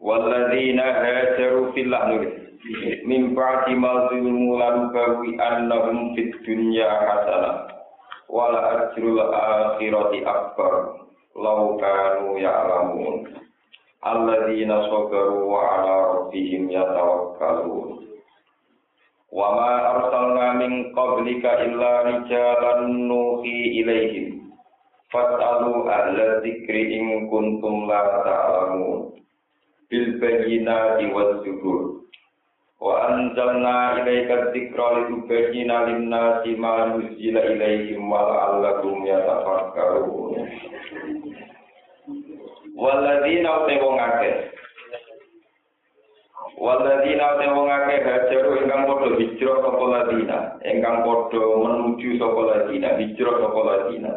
والذين هاجروا في الله من بعد ما ظلموا لنبوئنهم في الدنيا حسنة ولأجر الآخرة أكبر لو كانوا يعلمون الذين صبروا وعلى ربهم يتوكلون وما أرسلنا من قبلك إلا رجالا نوحي إليهم فاسألوا أهل الذكر إن كنتم لا تعلمون bil bayyinati waz zubur wa anzalna ilaika dzikra litubayyana lin-nasi ma nuzila ilaihim wa la'allahum yatafakkarun. Walladzina utai wong akeh. Walladzina utai wong akeh hajaru ingkang padha hijrah sapa ladina ingkang padha menuju sapa ladina hijrah sapa ladina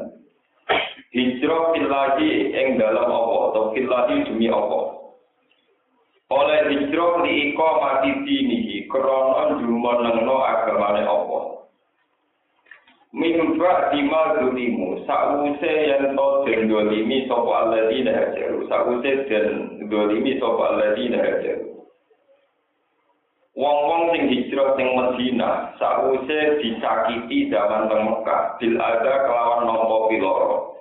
Hijrah fillahi ing dalam apa atau fillahi demi apa oleh hijrah di iko mati dinihi krono jumenengno agamane apa mimba dima dulimu sa'use yang to den dolimi sapa alladzina hajaru sa'use den dolimi sapa alladzina hajaru. Wong-wong sing hijrah sing Medina sa'use disakiti zaman teng Mekah. Bil ada kelawan nopo piloro.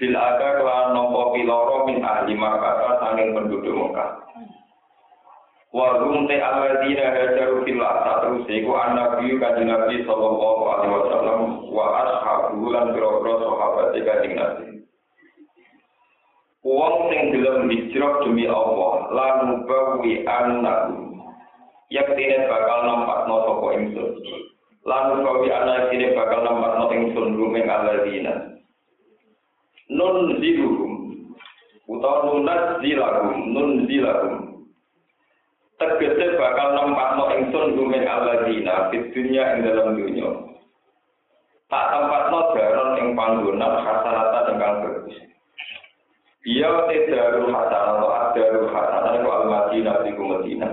Bil ada kelawan nopo piloro min ahli Makkah sanging penduduk Mekah wa hum te alladzina hajaru fillah saterus iku annabi kanjeng Nabi sallallahu alaihi wasallam wa ashabu lan pira-pira sahabat kanjeng Nabi. Wong sing gelem hijrah demi Allah lan bawi anak yaktine bakal nampakno sapa ingsun. Lan bawi anak yaktine bakal nampakno ingsun rumeng alladzina nun ziluhum utawa nunat zilahum nun zilahum tegese bakal nempatno ingsun gumen alladzina di dunia ing dalam dunia. Tak tempatno daron ing panggonan hasanatan ingkang bagus. Iya tedarul hasanah atau adarul hasanah itu al-madinah di Madinah.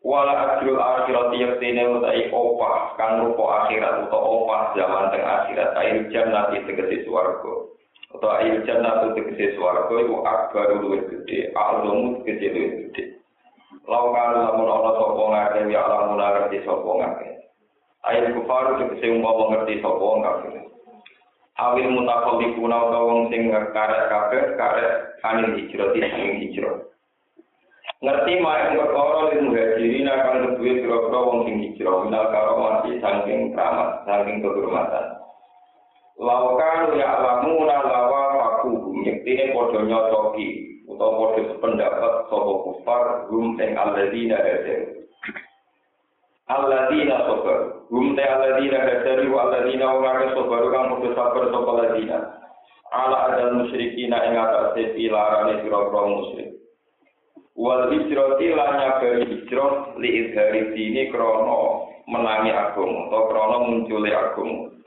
Wala ajrul akhirat yaktine utai opah kang rupa akhirat atau opah zaman teng akhirat. Air jannati tegese swarga atau air jannah itu tegese swarga iku akbar luwih gede azamu tegese luwih gede. Lau kalau lamun ana sapa ngake ya Allah mun ngerti sapa ngake air kufar tegese umpama ngerti sapa ngake awil mutakallikuna utawa wong sing karek kabeh karek kanin hijrah sing hijrah. Ngerti mae perkara lil muhajirin akan keduwe pira-pira wong sing hijrah minal karomati saking keramat saking kehormatan Laukan ya alamuna lawa faku nyektine podo nyocoki utawa podo sependapat sopo kufar gum ing alladina hadar. Alladina sobar gum te alladina hadari wa alladina ungake sobar kang podo sabar sopo alladina. Ala adal musyrikina ing atase pilarane musyrik. Wal hijrati lan nyabari hijrah li idhari dini krono menangi agung atau krono munculi agung.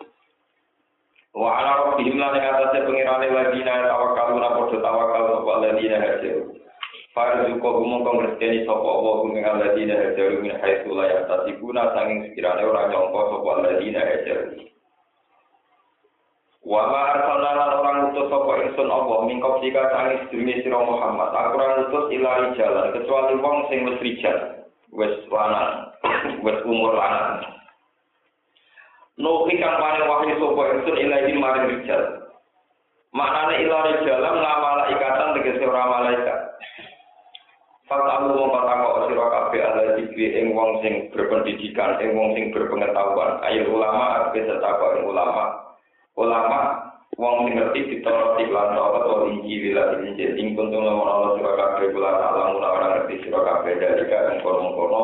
Wa ala rabbihim lan ing atase pengirane ladina tawakkaluna padha tawakal sapa ladina hajar. Farzuqa humum kang rezeki sapa Allah ing ladina hajar min haitsu la yahtasibuna sanging sekirane ora nyangka sapa ladina hajar. Wa ma arsalna lan orang utus sapa ingsun Allah mingkop jika sanging sedurunge sira Muhammad. Aku utus ilari jalan kecuali wong sing wis rijal, wis lanang, wis umur lanang. Nuhi kang paring wahyu sapa ingsun ilahi maring rijal. Maknane ilahi jalan ngamala ikatan tegese ora malaikat. Fatamu mongko takok sira kabeh ala dikri ing wong sing berpendidikan, ing wong sing berpengetahuan. Ayo ulama ape setakok ing ulama. Ulama wong sing ngerti ditoro iklan tawat atau inji wila inji ing kuntung lamun Allah sira kabeh kula alam ora ngerti sira kabeh dari kang kono-kono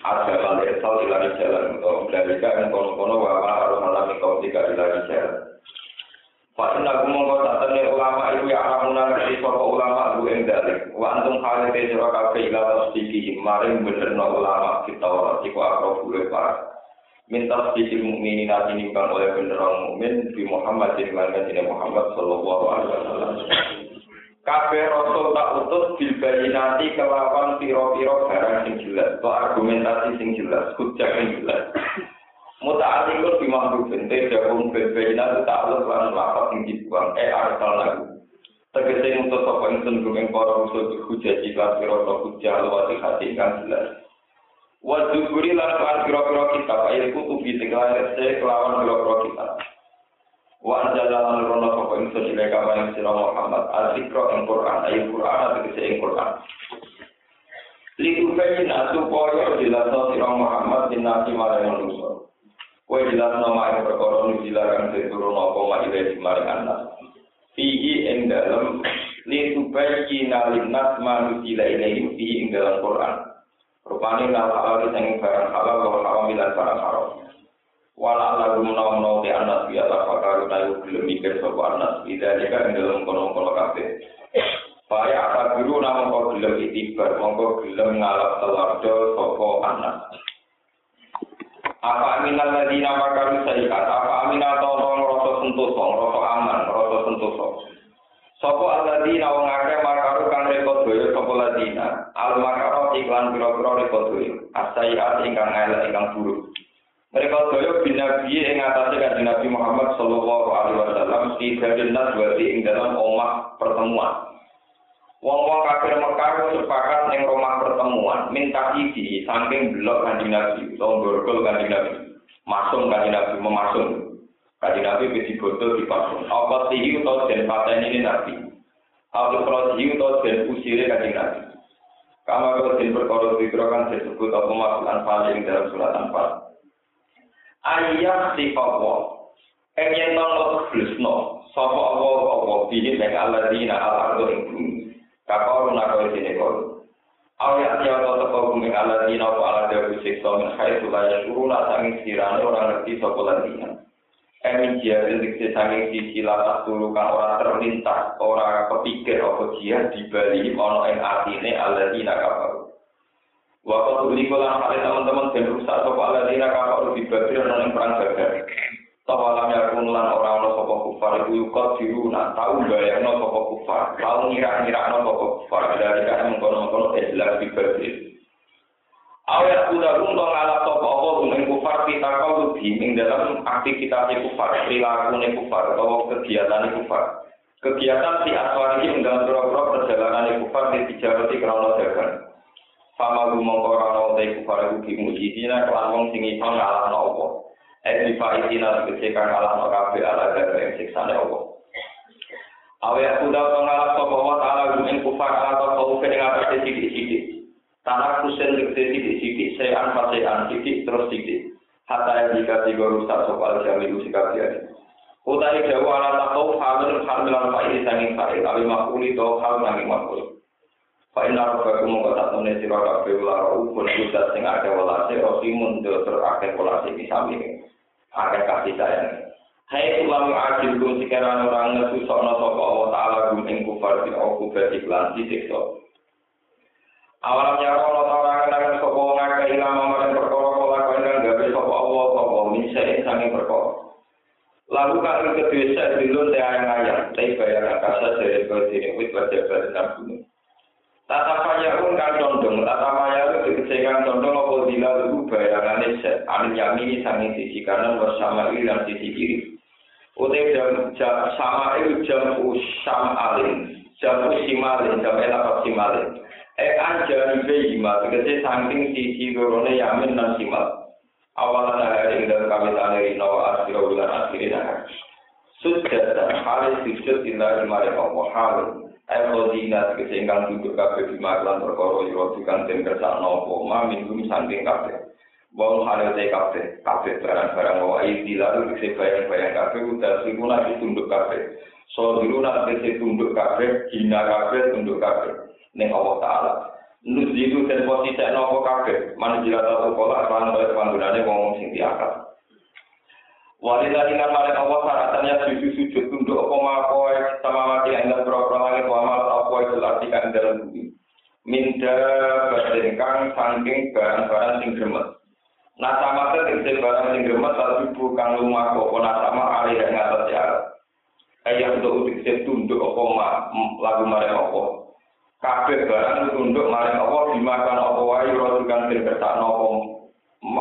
ada kali esal ilari jalan atau dari kan kono kono wawa harus mengalami kau tiga ilari jalan. Fa inna mongko satene ulama iku ya alamuna ngerti sapa ulama lu ing dalem. Wa antum halite sira kabeh ila tasdiki maring benerno ulama kita ora iku akro bule para. Minta sedikit mukminin nanti nimbang oleh bener orang mukmin di Muhammad di Nabi Muhammad Sallallahu Alaihi Wasallam. Kabeh rasul tak utus bil nanti kelawan piro-piro barang sing jelas, argumentasi sing jelas, hujah sing jelas. Muta'alikun bimahdu binte jagung berbeda itu ta'aluk lan lapat yang dibuang eh arsal lagu. Tegese untuk sopa insun gumeng para usul hujah jika piroto hujah lewati hati ingkang jelas. Wajuburi lan kelan piro-piro kitab ayat kutubi rese kelawan piro-piro kitab. Wa anjala lan rono sopa insun ilaika maring sirah Muhammad al-zikro ing Qur'an ayat Qur'an tegese ing Qur'an. Litu bayin atu koyo jelasno sirah Muhammad bin Nabi maring manusia. Kue jelas nama yang perkara ini dilarang turun apa ma ilai maring anak. Fihi ing dalam li tubayyi nalinnas ma nuzila ilaihim fihi ing dalam Quran. Rupane nal halal sing barang halal wa haram lan barang haram. Wala lagu menawa-menawa di anas biya la fakaru nayu gelem mikir sapa anas bidzalika ing dalam kono-kono kabeh. Faya akabiru nama kau gelem itibar, mongko gelem ngalap telardo sapa anas. Apa aminal ladina makaru sayikat, apa aminal tolong rasa sentoso, rasa aman, rasa sentoso. Sopo aladina wong akeh makaru kang rekod doyo sopo ladina, al makaro iklan pira-pira rekod doyo, asayiat ingkang elek ingkang buruk. Mereka doyo binabi ing atase kanjeng Nabi Muhammad sallallahu alaihi wasallam di nas berarti ing dalam omah pertemuan. Wong-wong kafir Mekah sepakat ning rumah pertemuan minta isi saking blok kanjeng Nabi, utawa borgol kanjeng Nabi. Masuk kanjeng Nabi memasung. Kanjeng Nabi wis dibotol dipasung. Apa sih utawa den pateni ini Nabi. Apa proses utawa den usire kanjeng Nabi. Kama kalau den perkara dikira kan disebut apa maksud anfal ing dalam surat anfal. Ayat sifat wa. Enyen nang blusno. Sapa Allah apa bihi ing alladzina al-ardu ing bumi. Kakau nakau sini kau. Awya tiap kau teko bumi ala dina apa ala dewi siksa min khai sulaya suruh sanging sirane orang ngerti sopo ladina. Emin jia diksi sanging sisi latak tulu kan orang terlintas, orang kepikir apa jia dibali ono ing atine ala dina kakau. Waktu tuli kolam hal teman-teman dan rusak sopo ala dina kakau dibagi ono ing perang badar. Tawalam yakun lan ora ana sapa kufar. Iku yukot diruna tau bayangno sapa kufar. Tau ngira-ngirakno sapa kufar. Dari kan mengkono-kono jelas dibagi Awet kuda runto ngalah sapa apa rumeng kufar kita kau lebih ing dalam aktivitas kufar perilaku kufar atau kegiatan kufar. Kegiatan si aswari ing dalam pura-pura perjalanan kufar di tijarati krono dagang Fama gumong korano te kufar iku bimujidina kelan wong sing iso ngalahno apa Edi faitina tegese kang alah no kabeh ala. Awe aku dah pengalap sapa wa taala gumen kufar ala ta kau ing atas sithik-sithik. Tanah kusen tegese sithik-sithik, sean fasean sithik terus sithik. Hatta jika tiga rusak sapa al jami sikap dia. Utai jawa ala ta kau hamil hamilan fa'il sanging fa'il, awi makuli to hal sanging makuli. Fa inna rabbakum mongko tak temne sira kabeh ulah rupun kudat sing akeh welase rohimun do ter akeh welase misami akeh kasih sayang. Hai ulama adil kum sekarang orang ngesu sokno sapa Allah taala gum kufar aku berarti lan disiksa. Awalam nyaro Allah taala kenangan sapa wong akeh ilama perkara kala kang gawe sapa Allah sapa misal sange perkara. Lalu kan kedua saya dulu saya ayang-ayang, tapi bayaran kasar dari sini, wit baca gunung. Tata pun kan condong, tata payahun dikecek kan condong apa dila itu bayangannya set, anu yamini sangin sisi kanan bersama ini dan sisi kiri. Utai jam, jam sama itu jam usam alin, jam usimalin, jam usimalin. Eh anjani bejima, dikecek saking sisi gorone yamin dan simal. Awalan hari dan kami taneri nawa asiro bulan asirina. Sudah dan halis sujud illa imari Allah halis. Erodina tegese ingkang duduk kabeh di maklan perkara ira dikang den kersakno apa ma minggu saking kabeh. Wong hale te kabeh, kabeh barang-barang wa iki lalu tegese bayang-bayang kabeh udah simula ditunduk kabeh. So diruna tegese tunduk kabeh, hina kabeh tunduk kabeh ning Allah taala. Nuzilu den posisi nopo kabeh, man jilata pola kan kaya panggonane wong sing diakal. Walita dengan maring Allah syaratannya sujud sujud tunduk apa makoy sama mati dalam berapa langit wa mal apa itu artikan dalam bumi. Minda badan kang saking barang-barang sing gremet. Nah sama tegese barang sing gremet tapi bukan lumah apa nasama alih yang atas ya. Ayah untuk tegese tunduk apa lagu maring apa. Kabeh barang tunduk maring apa dimakan apa ora kang den kersakno apa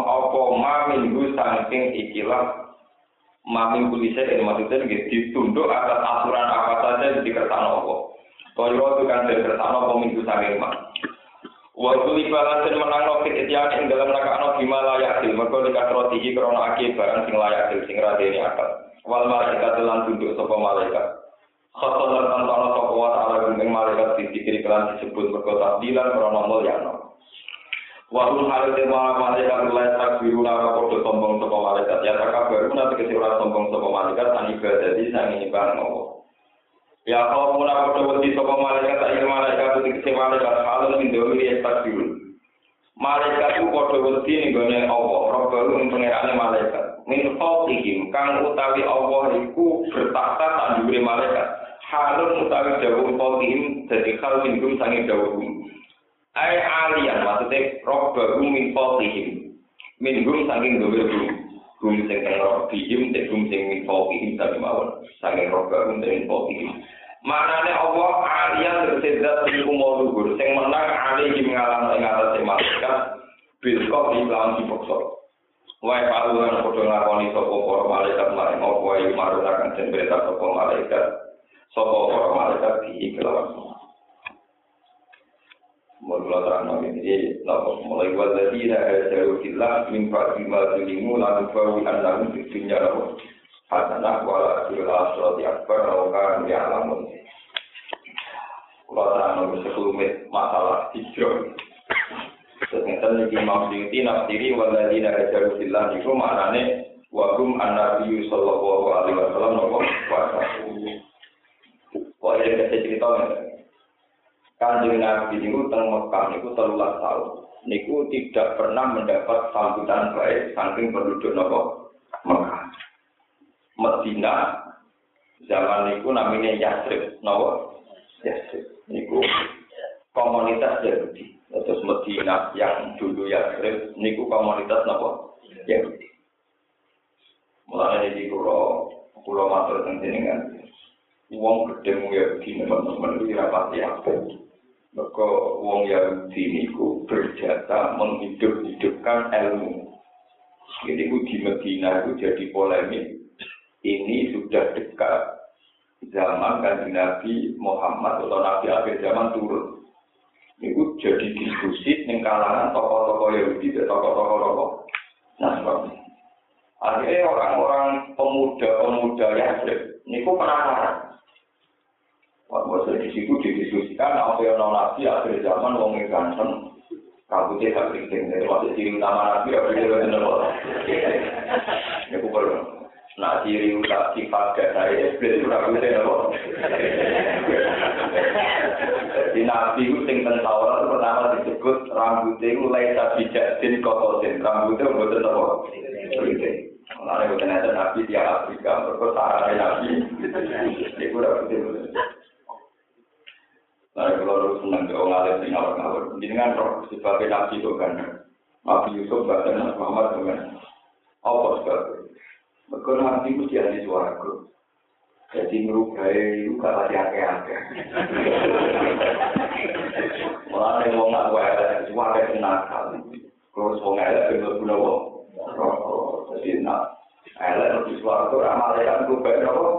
apa ma minggu saking ikilah mamin kulise ini maksudnya gitu ditunduk atas aturan apa saja yang dikertano apa koyo itu kan dikertano apa minggu saking mak Waktu libalan dan menang nofit itian ing dalam nakakno bima layak dil. Mergo dikatrotiki krana akeh barang sing layak dil sing radeni akal. Wal malaikat lan tunduk sapa malaikat. Khoton lan tantono sapa wa ta'ala ing malaikat dikiri kelan disebut mergo tasdilan krana mulyano Wahul hal te wa malaikat mulai takbiru lara podo sombong malaikat ya takabaru nanti kesi ora sombong sapa malaikat ani jadi sang nyembah ngopo. Ya kau mula podo wedi sapa malaikat ayo malaikat iki kesi malaikat halun min domi ya takbiru. Malaikat ku podo wedi ning gone Allah, robaru ing pangerane malaikat. Min fawqihim kang utawi Allah iku bertakhta tak dhuwure malaikat. Halun utawi dawuh fawqihim dadi hal min gum sange dawuh Ai alian maksudnya robba min fawqihim. Min gum saking dhewe gum. Sing kang robbihim te gum sing min fawqihim tapi mawon. Saking robba gum min fawqihim. Manane Allah alian tersedat mau luhur sing menang alihim ngalang ing atas malaikat bil kok lawan dipaksa. Wae paluan padha nglakoni sapa para malaikat maring apa wae marang akan den berita sapa malaikat. Sapa para malaikat di kelawan Mula terang ini lapor mulai buat tadi ada jauh hilang mimpa lima tulimu lalu anda untuk dunia lalu hasanah wala asal di akbar laukan di alamun. Mula terang nomor sepuluh masalah hijau. Ternyata lagi Imam Syuuti nafsiri waladina ada jauh hilang itu maknanya wagum an-nabi sallallahu alaihi wasallam kuasa. Wah, ini kita cerita Kanjeng Nabi niku teng Mekah niku telulas tahun. Niku tidak pernah mendapat sambutan baik saking penduduk nopo Mekah. Medina zaman niku namanya Yasrib, nopo Yasrib. Niku komunitas Yahudi. Terus Medina yang dulu Yasrib niku komunitas nopo Yahudi. Mulai di pulau pulau matur tentang kan, uang gede mu Yahudi teman-teman itu rapati apa? Maka wong Yahudi niku berjata menghidup-hidupkan ilmu. Jadi ku di Medina itu jadi polemik. Ini sudah dekat zaman kan Nabi Muhammad atau Nabi akhir zaman turun. Itu jadi diskusi dengan kalangan tokoh-tokoh Yahudi, tokoh-tokoh tokoh Nah, akhirnya orang-orang pemuda-pemuda Yahudi, ini ku penasaran. Waktu di situ didiskusikan, yang non nabi akhir zaman wong yang ganteng, rambutnya tak keriting. Jadi waktu ciri utama nabi, yang dia benar Ini aku perlu. Nah, ciri utama sifat gak saya, itu rambutnya apa? Di nabi itu sing tentara pertama disebut rambutnya itu laisa bijatin kotosin. Rambutnya buat apa? Keriting. Lalu ternyata nabi di Afrika, berkata nabi, itu rambutnya Nah, kalau harus senang ke orang alim sing ngawur-ngawur. Jadi kan roh sebagai nabi itu kan. Nabi Yusuf bahkan Nabi Muhammad dengan apa sebabnya. Mereka nabi itu dia di suaraku. Jadi merubah itu kata tiake-ake. Malah ada yang nak wae suara nakal. Terus wong elek bener-bener wong. Jadi nak elek di suaraku ramal ya kan gue apa?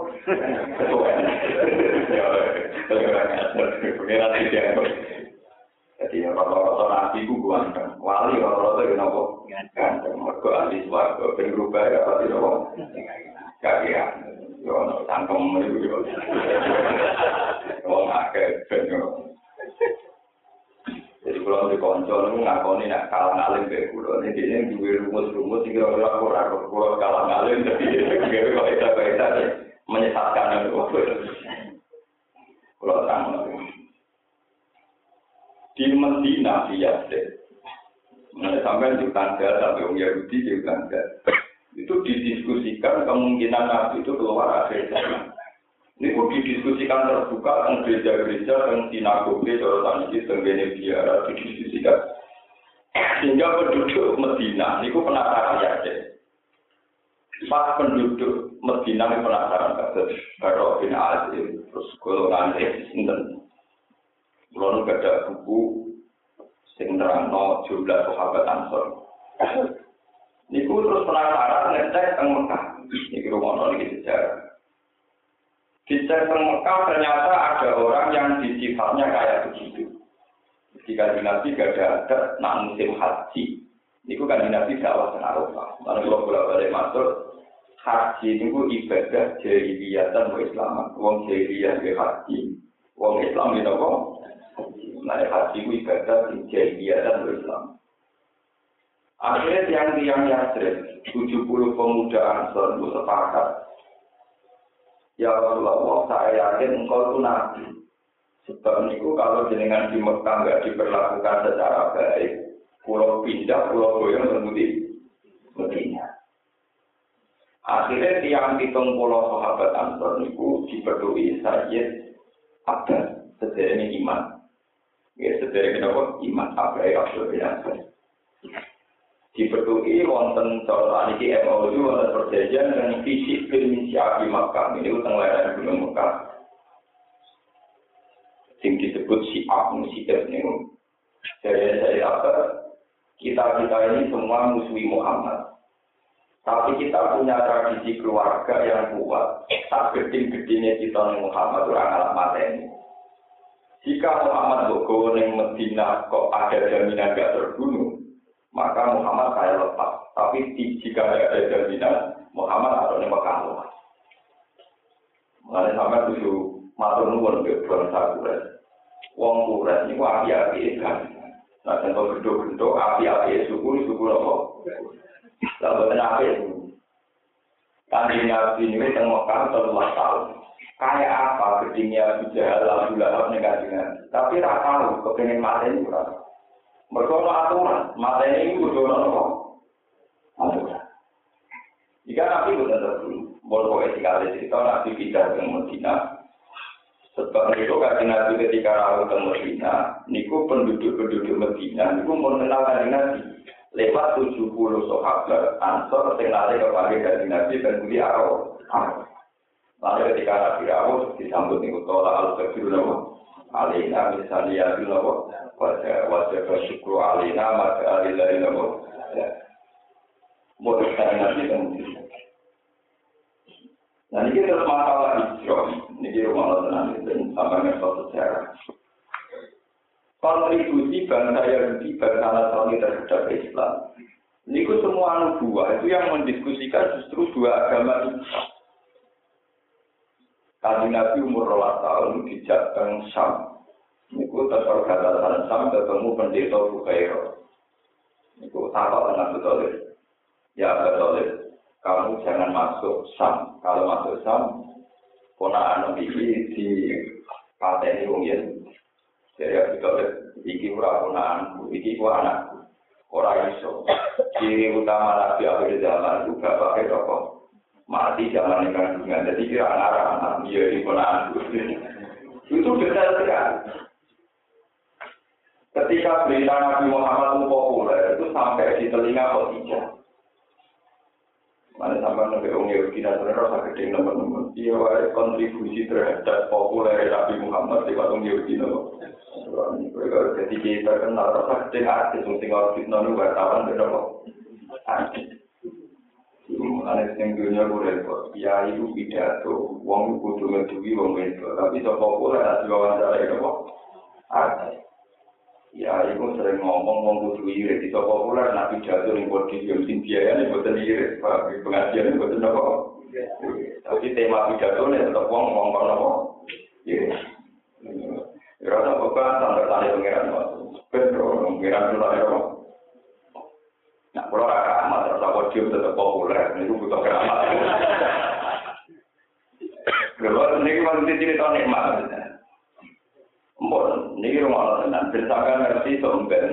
Pengiran tidak. Jadi rata-rata nabi ku ganteng. Wali rata-rata ya nopo. Ganteng. Mergo ahli swarga. Ben berubah ya pasti nopo. Kagian. Yo no tangkem itu yo. Wong akeh ben yo. Jadi kalau di konco itu ngakoni nak kalah ngalim kayak kulo ini dia yang juga rumus-rumus sehingga orang kurang kulo kalah ngalim jadi dia kalau itu itu menyesatkan itu. Kalau terang di Medina di Yasir. Nah, sampai di tangga sampai Om Yahudi di tangga. itu didiskusikan kemungkinan Nabi itu keluar akhir zaman. Ini kok didiskusikan terbuka tentang gereja-gereja, tentang sinagoge, jorotan ini, tentang biara, didiskusikan. Sehingga penduduk Medina, ini penasaran ya, Pas penduduk Medina ini penasaran, kata Baru bin Azim, terus golongan Sinten. Belum ada buku, sing jumlah sahabat Ansor. Niku terus penasaran ngecek teng Mekah. Niki rumono niki sejarah. Dicek teng Mekah ternyata ada orang yang disifatnya kayak begitu. Jika di Nabi gak ada ada nak musim haji. Niku kan di Nabi dakwah teng Arafah. Lalu kalau bolak balik masuk haji niku ibadah jahiliyah dan Islam. Wong jahiliyah ke haji. Wong Islam itu kok. Nah haji itu ibadah jahiliyah dan Islam. Akhirnya tiang-tiang Yasrib, 70 pemuda Ansor itu sepakat. Ya Rasulullah, saya yakin engkau itu nabi. Sebab itu kalau jenengan di Mekah nggak diperlakukan secara baik, pulau pindah, pulau goyang bermudi Medina. Akhirnya tiang hitung pulau sahabat Ansor itu diberdui Sayyid Abbas, sederhana iman. Ya, sederhana iman, apa yang Abdul dipetuki wonten cara niki MOU wonten perjanjian dengan fisik bin Syafi Makkah. Ini utang lereng Gunung Mekah. Sing disebut si Abu si ini. Dari saya apa? Kita kita ini semua musuhi Muhammad. Tapi kita punya tradisi keluarga yang kuat. Tak geding-gedingnya kita Muhammad orang ini. Jika Muhammad Bogo yang Medina kok ada jaminan gak terbunuh maka Muhammad saya lepas. Tapi jika ada jaminan, Muhammad atau ini Mekah lepas. Mengenai sampai tujuh matur nuwun ke bangsa Kures. Wong Kures ini api-api kan. Nah, contoh gendok-gendok api-api suku suku apa? Lalu kenapa itu? Kanji Nabi ini teng Mekah telah tahun. Kayak apa gedingnya Abu Jahal, Abu negatifnya. Tapi tak tahu, kepengen mati berapa. Mereka aturan, mata ini kudu apa? Aturan. Jika Nabi bukan terlalu, boleh pokoknya sekali cerita Nabi pindah ke Medina. Sebab itu kan Nabi ketika rawat ke Medina, niku penduduk-penduduk Medina, niku mengenal kan Nabi. Lewat 70 sahabat Ansor sing lari kepada Nabi dan budi Arab. Lalu ketika Nabi rawat disambut niku tolak al-Kabir alina misalnya itu nopo wajah wajah bersyukur alina maka itu nopo mau sekarang nanti kemudian Nah ini terus masalah hijrah, ini rumah tenang dan sama dengan sejarah. Kontribusi bangsa Yahudi, bangsa Nasrani terhadap Islam. Ini semua nubuah itu yang mendiskusikan justru dua agama ini. Kali Nabi umur rolas tahun di Jateng Sam. Tetap kata Sam ketemu pendeta Bukhairo. Niku apa dengan betul Ya betul Kamu jangan masuk Sam. Kalau masuk Sam, anak ini di pateni wong yen. Jadi betul iki ora ponaan, iki ku anakku. Ora iso. Ciri utama Nabi akhir zaman itu gak pakai rokok. mati zaman kandungan. Jadi kira anak anak dia di ponaan itu detail sekali. Ketika berita Nabi Muhammad itu populer, itu sampai di telinga Khadijah. Mana sampai nabi Om Yahudi dan rasa gede teman-teman. Dia kontribusi terhadap populer Nabi Muhammad di Yahudi nopo. Jadi kita kenal rasa gede artis, mungkin orang fitnah wartawan berapa? Artis. Mulane sing dunya ku repot. Ya iku pidato, wong kudu ngeduwi wong itu. Tapi sapa pola nek diwawancara itu kok. Ada. Ya iku sering ngomong wong kudu iri di sapa pola nek pidato ning podium sing nek boten iri, Pak. Pengajian boten apa. Tapi tema pidato nek tetep wong ngomong apa. Iya. Ya ora apa-apa sampe tali pengiran. Pedro, pengiran dulu Nah, kalau ada amat, terus podium tetap populer, ini butuh keramat. Kalau ini kan di sini tahun nikmat, Mbon, ini rumah Allah tenang. Bersakan ngerti somben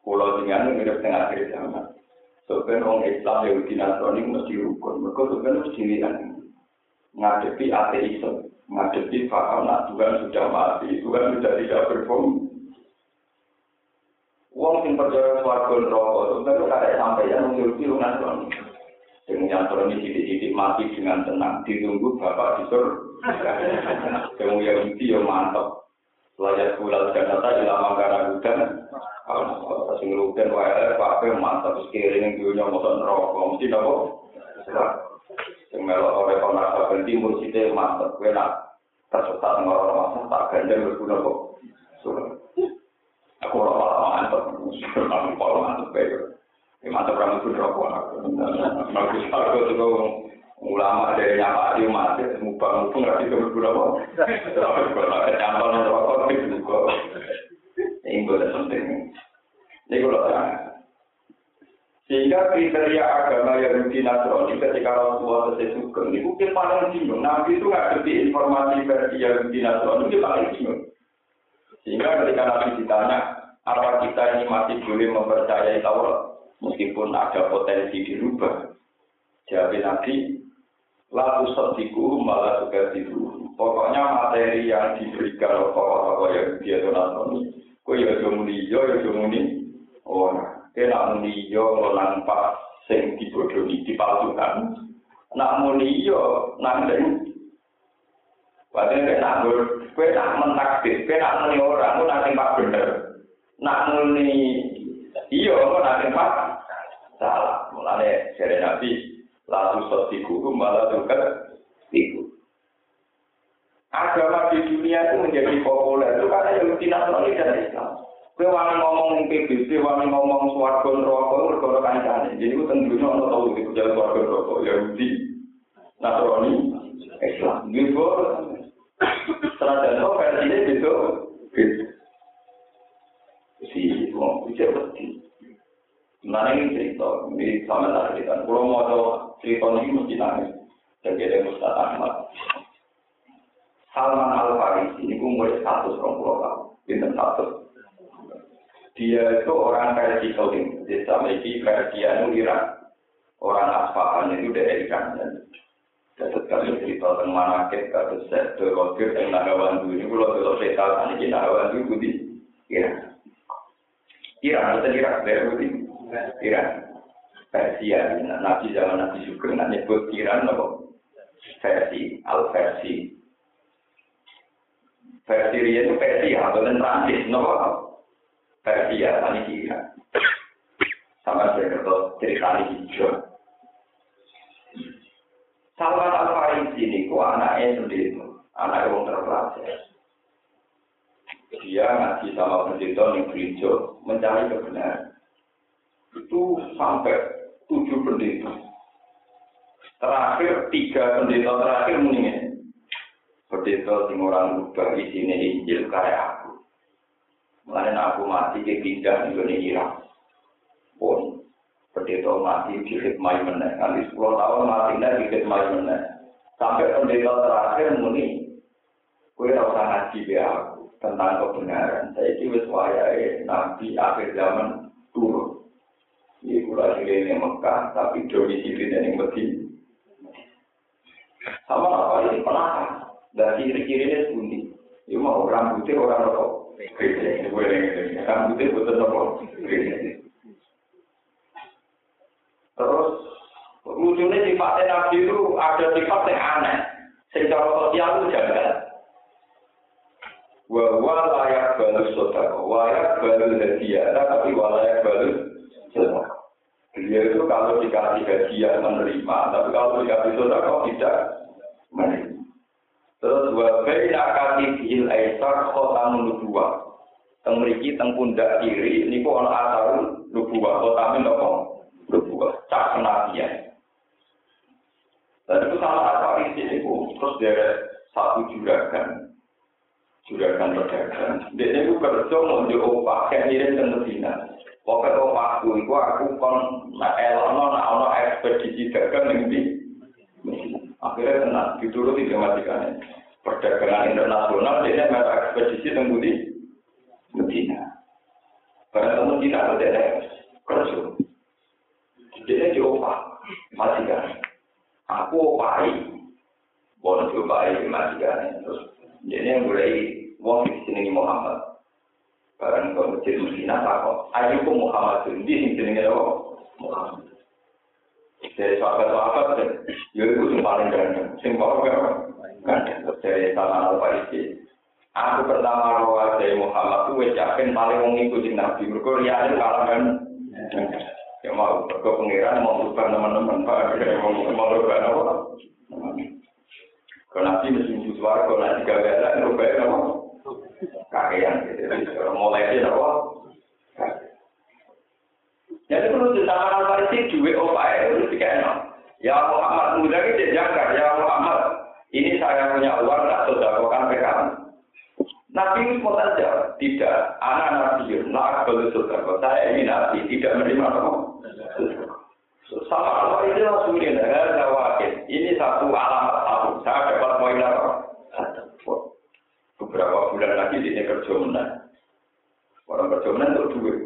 pulau dengan mirip tengah akhir zaman. Sebenarnya orang Islam Yahudi Nasrani mesti rukun. Mereka sebenarnya mesti dilihat ngadepi ateisme, ngadepi paham nak Tuhan sudah mati, Tuhan sudah tidak berfungsi. Uang sing percaya swarga neraka sebenarnya kada sampai yang Yahudi Nasrani. Dengan yang Nasrani sidik-sidik mati dengan tenang, ditunggu bapak di surga. Yang Yahudi yang mantap. Layak bulal janata ila mangkara hudan. Kalau sing hudan wae pape mantap sekeliling dunia motor neraka mesti napa? Sing melok ora kono asa ganti mursite mantap kowe nak tersesat ngoro masa tak gandeng berguna kok. Aku ora ora mantap, aku ora mantap bae. Ini mantap ramu pun rokok aku. Bagus aku ulama dari nyapa dia mati mubang mubang nggak bisa berguna kok tapi kalau ada campur rokok itu juga ini boleh penting ini kalau terang. Sehingga kriteria agama yang di Nasrani ketika Rasulullah selesai sugeng ini mungkin paling bingung. Nabi itu nggak ngerti informasi versi yang di Nasrani itu paling bingung. Sehingga ketika Nabi ditanya apa kita ini masih boleh mempercayai Taurat? Meskipun ada potensi dirubah. Jawab Nabi lalu sediku malah juga tidur. Pokoknya materi yang diberikan oleh tokoh-tokoh yang dia donatoni, kau ya jomuni, ya jomuni, oh, kena muni yo nampak sing dibodohi, dipalsukan. Nak muni yo nandeng. Padahal kena ngur, kue nak mentakdir, kue nak muni orang, kue nak tempat bener. Nak muni iyo, kue nak tempat salah. Mulanya, dari Nabi, lalu sosiku malah juga itu. Agama di dunia itu menjadi populer itu karena yang tidak melalui dan Islam. Kue wangi ngomong PBB, wangi ngomong suarga neraka, berkoro kancane. Jadi itu tentunya orang tahu itu jalan suarga neraka. Yahudi, Nasrani, Islam. Gitu. Serada itu versinya gitu. Gitu. Si, mau bicara betul. Sebenarnya ini cerita, ini sama tak cerita. Kalau mau cerita ini mesti nangis. Jadi ada Ustaz Ahmad. Salman Al Farisi ini satu orang pulau tahun, bintang satu. Dia itu orang versi Saudi, desa memiliki versi anu. Orang Asfahan itu dari Iran. Jadi kami cerita tentang kita kata set terokir yang nagawandu ini kalau saya tahu ini nagawandu itu di Iran. Iran itu Irak dari Budi. Iran. Persia, Nabi zaman Nabi Sugeng, nak nyebut Iran apa? Versi, al-versi. Versi Ria itu Persia, bukan Prancis, apa? Persia, tadi Iran. Sama saya kata cerita ini hijau. Salman al-Farisi ini ku anaknya sendiri, anak yang terpelajar. Dia ngaji sama pendeta yang gereja mencari kebenaran itu sampai tujuh pendeta. Terakhir tiga pendeta terakhir mendingin. Pendeta sing orang rubah isinya Injil kayak aku. Mulai aku mati ke pindah di Irak. Pun pendeta mati di hikmah meneh. Nanti sepuluh tahun mati di hikmah meneh. Sampai pendeta terakhir muni. Kue rasa ngaji be aku tentang kebenaran. Saya ini wis nabi akhir zaman turun. Ini kula ini Mekah, tapi domisili yang Medina. Sama apa ini penakar. Dan ciri-cirinya sebundi. Ini mau orang. Rambutnya betul rokok. Terus lucunya sifatnya Nabi itu ada sifat yang aneh. Secara sosial itu jaga. Wa layak balu sodako, layak balu hadiah, tapi walayak balu. Dia itu kalau dikasih hadiah menerima, tapi kalau dikasih sodako tidak menerima. Terus wa baina katibihil aisar khotamun nubuwah. Teng mriki teng kiri niku ana asarun nubuwah, khotamin napa? Nubuwah, cak kenabian. Dan itu salah satu isi niku terus dari satu juragan juragan pedagang. Dia itu kerja mau di kayak ngirim ke Medina. Pokoknya opahku itu aku kon nak elono nak ono ekspedisi dagang yang di Akhirnya kena dituruti gramatikannya. Perdagangan internasional dia merek ekspedisi tembus di Medina. Karena Medina ada kerja. Dia diopah, majikan. Aku opahi, boleh diopahi majikan. Terus dia yang mulai wong di sini Muhammad. Barang kau masjid Medina takut. Ayo Muhammad di sini jenenge Muhammad. Dari sahabat-sahabat, ya itu yang paling ganteng. Sing paling ganteng. Dari Salman al-Farisi. Aku pertama rawat dari Muhammad itu yakin paling wong ngikuti Nabi. Mereka riane kalah kan. Ya mau pengiran mau berubah teman-teman Pak. Mau berubah apa? Kalau Nabi mesti suara, kalau nanti ada, berubah apa? Kakean gitu. Mulai dia apa? Jadi perlu ditambah Farisi dua opai itu tiga enam. Ya Muhammad muda ini jangkar. Ya Muhammad, ini saya punya uang tak sedekahkan PKM. Nabi mau saja, tidak. Anak Nabi, nak boleh sedekah. Saya ini Nabi, tidak menerima apa? Sama Allah itu langsungin, ada wakil. Ini satu alamat satu. Saya dapat poin apa? Beberapa bulan lagi dia kerja menang. Orang kerja menang itu duit.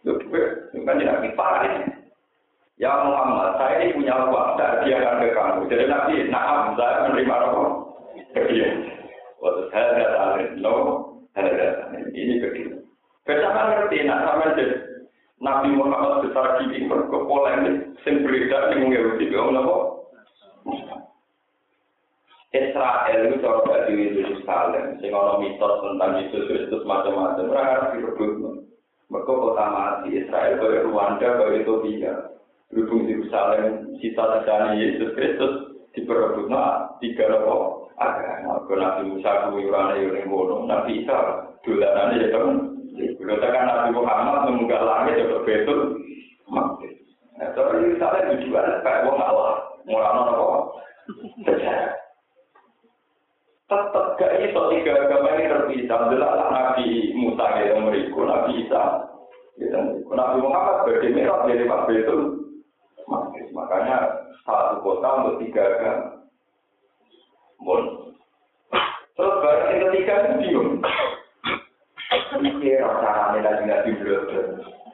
Itu duit, bukan tidak dipakai. Ya Muhammad, saya ini punya uang, saya hadiahkan ke kamu. Jadi Nabi, nah, saya menerima apa? Hadiah. Waktu saya datang, no, saya datang. Ini kecil. Bersama ngerti, nak sama jadi Nabi Muhammad besar gini, mereka polemik, sing beredar, sing Yahudi, ya apa? Israel itu cara bagi Yerusalem, sing ana mitos tentang Yesus Kristus macam-macam, ora harus direbut. Mereka kota mati, Israel kaya Rwanda, kaya Ethiopia. Berhubung Yerusalem, cita-cita Yesus Kristus, diperebut, nah, tiga nopo agama. Kalau Nabi Musa kuyurannya yang ngono, Nabi Isa, dolanannya ya teman. Kalau tekan Nabi Muhammad mengunggah langit, ya betul. Nah, tapi Yerusalem tujuan, kayak wong Allah. Murano nopo. Sejarah. Tetap gak iso tiga agama ini terpisah. Jelas Nabi Musa gitu mereka, Nabi Isa gitu Nabi Muhammad berdemerat dari Pak Betul. Makanya satu kota untuk tiga agama. Bon. Terus barang yang ketiga itu bingung. Ini caranya lagi nabi belum.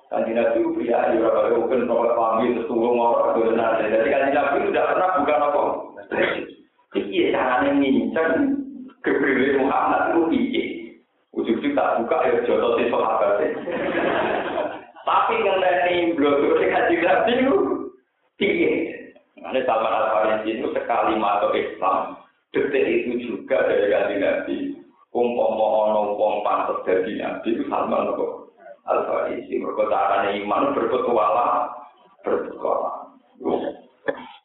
Kanji Nabi pria di beberapa mungkin nomor pamit setunggu ngorok itu benar. Jadi kanji Nabi tidak pernah bukan apa. Iki caranya ngincang kebiri Muhammad itu piye. Ujung-ujung tak buka ya jodoh si sahabat Tapi ngenani blotur si kanji Nabi itu piye. Ini Salman Al-Farisi itu sekali masuk Islam. Detik itu juga dari kanji Nabi. Umpama ono wong pantes dadi nabi itu Salman kok. Al-Farisi berkotanya iman berpetualang berpetualang.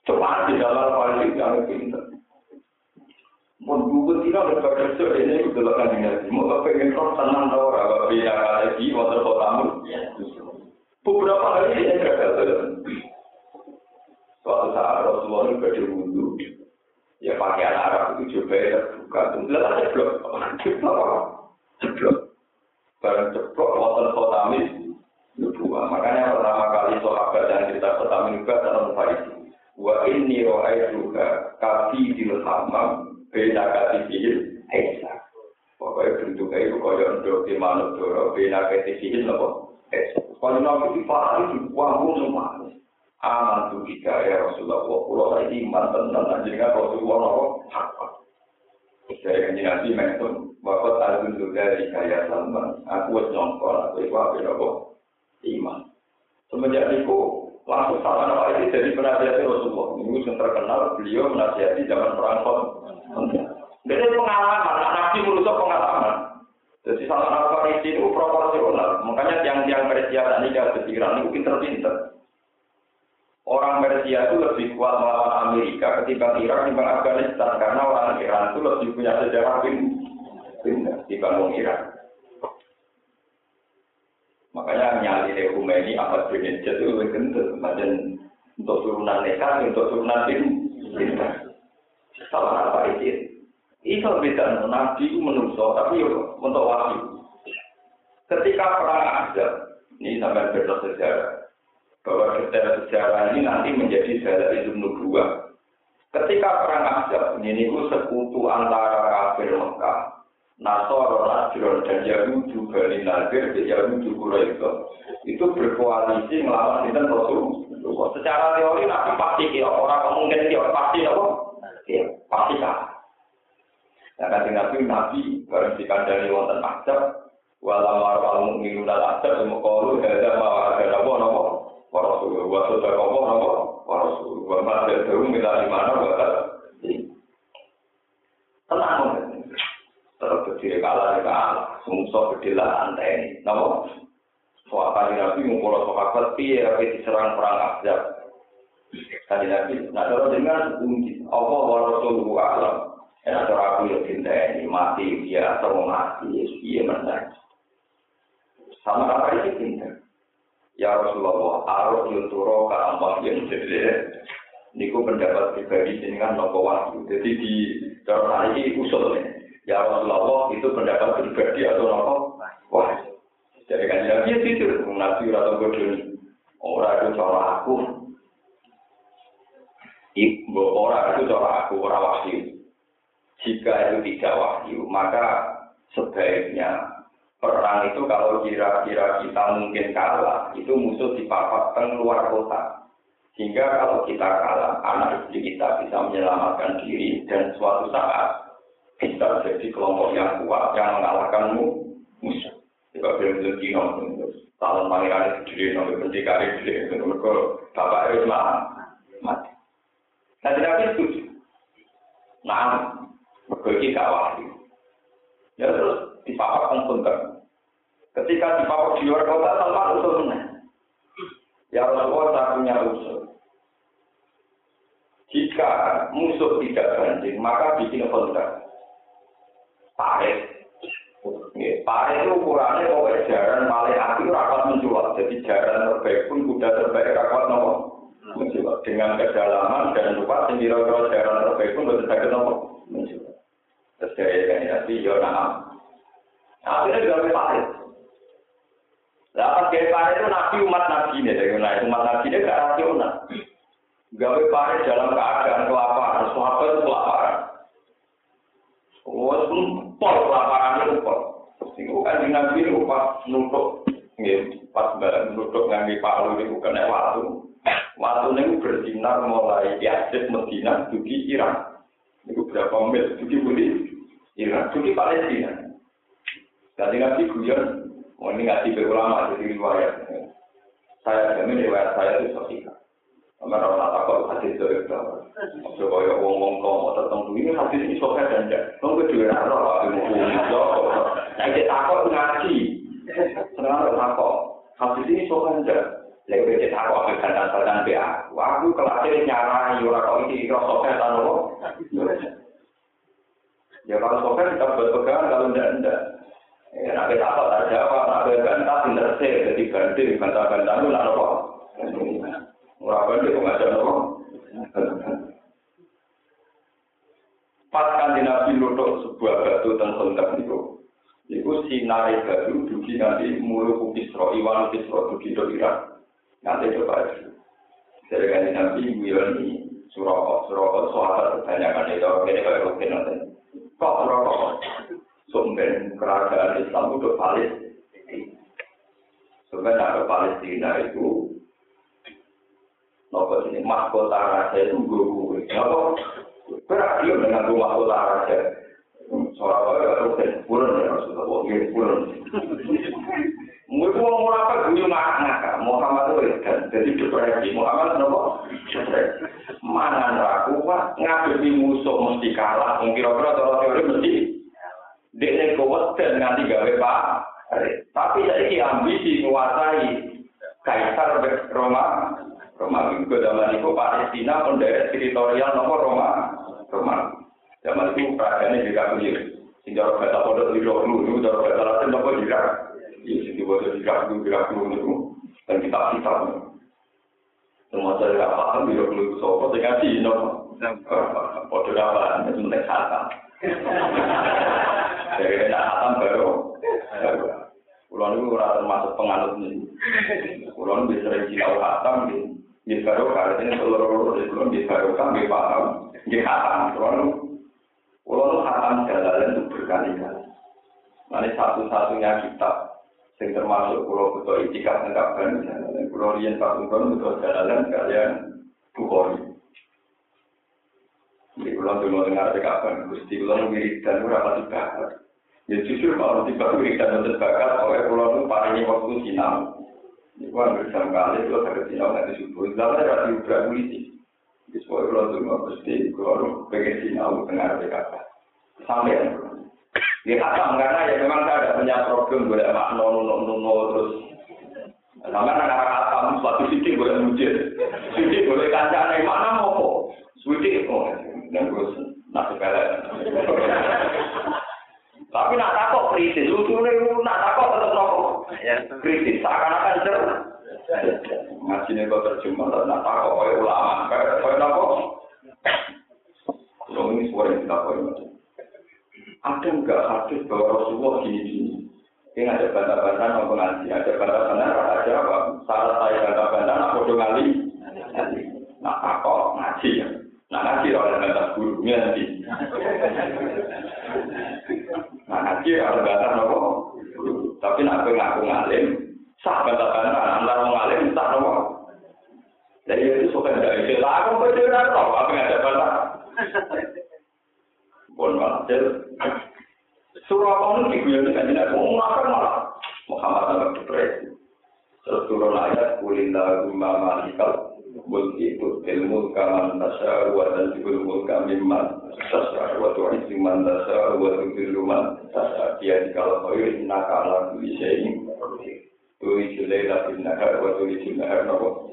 Coba di dalam Al-Farisi yang pintar. Mun buku tidak ada ini itu adalah kan nabi. Mau pengen roh tenang tau apa beda lagi mau terkotamu. Beberapa hari dia gagal. Suatu saat Rasulullah itu berwudu. Ya pakaian Arab itu juga terbuka. Lalu ceplok. Ceplok. Ceplok. Barang ceplok, khotamis. Nubuah. Makanya pertama kali sahabat yang cerita khotamis juga dalam Farisi. Wa inni ro'aituka kafi dil hamam bena kati fihil Esa. Pokoknya bentuknya itu kaya untuk di manut doro bena kati fihil nopo Esa. Kalau nabi di Farisi, wah semua. aman tu kita ya Rasulullah. Pulau lagi iman tenang. Anjingnya Rasulullah nopo apa saya kan nabi mention bahwa alun dari kaya salman? Aku nyongkol aku itu apa? Nopo iman. Semenjak itu langsung salah nopo ini jadi penasihat Rasulullah. Ini yang terkenal beliau menasihati zaman perang Jadi pengalaman, nabi menurut pengalaman. Jadi salah apa itu proporsional. Makanya yang-yang Persia dan nikah pikiran itu pinter-pinter. Orang Persia itu lebih kuat melawan Amerika ketimbang Irak ketimbang Afghanistan karena orang Iran itu lebih punya sejarah pindah dibanding Irak. Makanya nyali Khomeini Ahmad bin Najjar itu lebih kental. Macam untuk turunan nekat, untuk turunan pindah. Salah apa itu? Itu beda Nabi itu menungso, tapi untuk wahyu. Ketika perang ada, ini sampai beda sejarah bahwa sejarah sejarah ini nanti menjadi sejarah itu nubuah. Ketika perang Ahzab ini itu sekutu antara kafir Mekah, Nasoro, Najron, dan Yahudi, Bani Nadir, dan Yahudi Quraisy itu berkoalisi melawan Rasul. Rasulullah. Secara teori Nabi pasti kira orang mungkin kira pasti apa? Kira pasti kalah. Nah, nanti Nabi Nabi bareng dikandani wonten ajab, walau marwal mukminu dal ajab, semua kalu ada mau ada nabo nabo. Rasulullah, wa sudah nabo. Rasulullah, wa ma ada tahu minta di mana buat Tenang, terus berdiri kalah di kalah, sungsok berdiri lantai, nabo. Soal kali Nabi ngumpul sahabat tapi diserang perang Ahzab. Kali Nabi, nah kalau dengan kunci, Allah wa Rasulullah alam. Enak cara aku ya cinta ini mati dia atau mati ya dia menang. Sama apa ini cinta? Ya Rasulullah, arus yuturo ke amal yang jadi Niku pendapat pribadi dengan nopo wahyu. Jadi di dalam ini usulnya. Ya Rasulullah itu pendapat pribadi atau nopo wahyu. Jadi kan ya dia tidur, atau bodoh Orang itu cara aku. Ibu orang itu cara aku, orang wahyu. Jika itu tidak wahyu, maka sebaiknya perang itu kalau kira-kira kita mungkin kalah, itu musuh dipapatkan keluar kota. Sehingga kalau kita kalah, anak istri kita bisa menyelamatkan diri dan suatu saat kita jadi kelompok yang kuat yang mengalahkanmu musuh. Jika belum rezeki nong, tahun pangeran sendiri nong, pendekari sendiri, mereka bapak harus mati. Nah, tidak setuju. Nah, berbagi gak wahyu. Ya terus dipapak pengpunten. Ketika dipapak di luar kota, sama usul. Ya Rasulullah tak punya usul. Jika musuh tidak banding, maka bikin kontak. Tarik Pare itu ukurannya kok jaran paling api rapat menjual. Jadi jaran terbaik pun kuda terbaik rapat menjual. Dengan kedalaman dan lupa sendiri kira jaran terbaik pun betul sakit nopo menjual. Terus dari nanti yo nama. Akhirnya gawe pare. Lah pas gawe pare itu nabi umat nabi ini, dari umat nabi ini gak rasional. Gawe pare dalam keadaan kelaparan, sahabat itu kelaparan. Oh, pol kelaparan itu pol. Iku kan nabi itu pas nutuk, pas barang nutuk ngambil palu itu kena waktu. Waktu ini bersinar mulai Yazid Medina, dugi Iran. Itu berapa mil, dugi budi Iran, dugi Palestina. Jadi nabi guyon, oh ini ngaji berulama jadi riwayat. Saya jamin riwayat saya itu sosial. Karena orang takut hadis dari itu. Coba ya wong-wong kau tertentu ini hadis ini sokat dan tidak. Kamu kedua rara, aku mau Nah, dia takut ngaji. Senang takut. Hadis ini sokan dan dia takut aku kan dasarkan BA. Aku kelasnya nyara, yura kau ini kira sokat dan apa? Ya kalau sokat kita buat pegangan, kalau tidak, tidak. Ya, nabi takut tak jawab, nabi bantah, pinter sih, jadi ganti, bantah-bantah itu nak apa? Ora bandhe kok ngajar apa? Pas kanjeng Nabi nutuk sebuah batu dan kontak niku. Iku sinare batu dugi nanti mulu Kisra, Iwan Kisra dugi do. nanti coba itu dari kajian nabi Yuni surah surah soal banyak kan itu ini kalau rutin nanti. Kok surah sumber kerajaan Islam itu valid sumber dari Palestina itu nopo ini mahkota raja itu gue nopo? Berarti yang dengan rumah kota rasa itu rutin pulang ya maksudnya pulang Mungkin mau apa gue ngakak Muhammad itu kan jadi depresi Muhammad nopo depresi. Mana aku pak ngadepi musuh mesti kalah. Mungkin kira-kira kalau teori mesti dia kuat dan nanti gawe pak. Tapi saya ambisi menguasai kaisar Roma Roma itu zaman itu Palestina mendarat teritorial nomor Roma. Roma. Zaman itu kerajaan juga clear. Sehingga orang kata pada tidak dulu, cara kata Latin apa juga. Iya, sehingga pada tidak dulu, tidak dulu itu. Dan kita kita. Semua saya tidak paham, dulu itu sopo, saya kasih, no. Pada apa, itu mulai khatam. Jadi tidak khatam baru. Kulon itu termasuk penganut ini. Kulon bisa sering khatam, gitu. Di barokah, ini seluruh di belum di barokah, di paham, di hatam. Kalau kalau hatam jalan itu berkali-kali. Nanti satu-satunya kitab Sing termasuk pulau betul itikaf dan pulau rian satu tahun betul jalan kalian bukhori. Di pulau dulu dengar kapan gusti pulau wirid dan berapa tiga Ya justru kalau tiba wirid dan untuk bakat oleh pulau itu paling waktu sinau. Ini kan bersama kali kalau saya sinau nanti subuh. Zaman ada di ubah polisi. Di sebuah pulau dulu gusti pulau pengen sinau dengar kapan. Sampai Ya kata karena ya memang saya ada punya problem boleh makno nuno nuno terus sama anak anak kata suatu sisi boleh mujir, sisi boleh kancane mana mau kok, suci oh dan terus nak sepele. Tapi nak takut kritis, nih nak takut tetap nopo. Kritis, seakan-akan cer. Ngaji nih kok terjemah, nak takut oleh ulama, kayak nopo. Kalau ini suara yang kita kau ada enggak hadis bahwa Rasulullah gini-gini? Ini ada bantah-bantah mau pengaji, ada bantah-bantah ada apa? Salah saya bantah-bantah, nak bodoh ngali, nak takut ngaji ya. Nah ngaji oleh bantah gurunya nanti. Nah ngaji oleh bantah nopo. Tapi nak ngaku ngalim, sah bantah-bantah, antara ngalim sah nopo. Jadi itu suka tidak istilah, aku berdiri nopo, apa yang ada bantah? Pun walhasil surah kamu diguyon dengan jenak mau makan malah. Muhammad dalam depresi terus turun ayat kulinda gumma malikal mulki itu ilmu kaman tasya wa dan jibul mulka mimman tasya wa tu'isi man tasya wa tu'zilu man tasya dia dikala khair innaka ala kulli syai'in tu'isi laila fil nahar wa tu'isi nahar nopo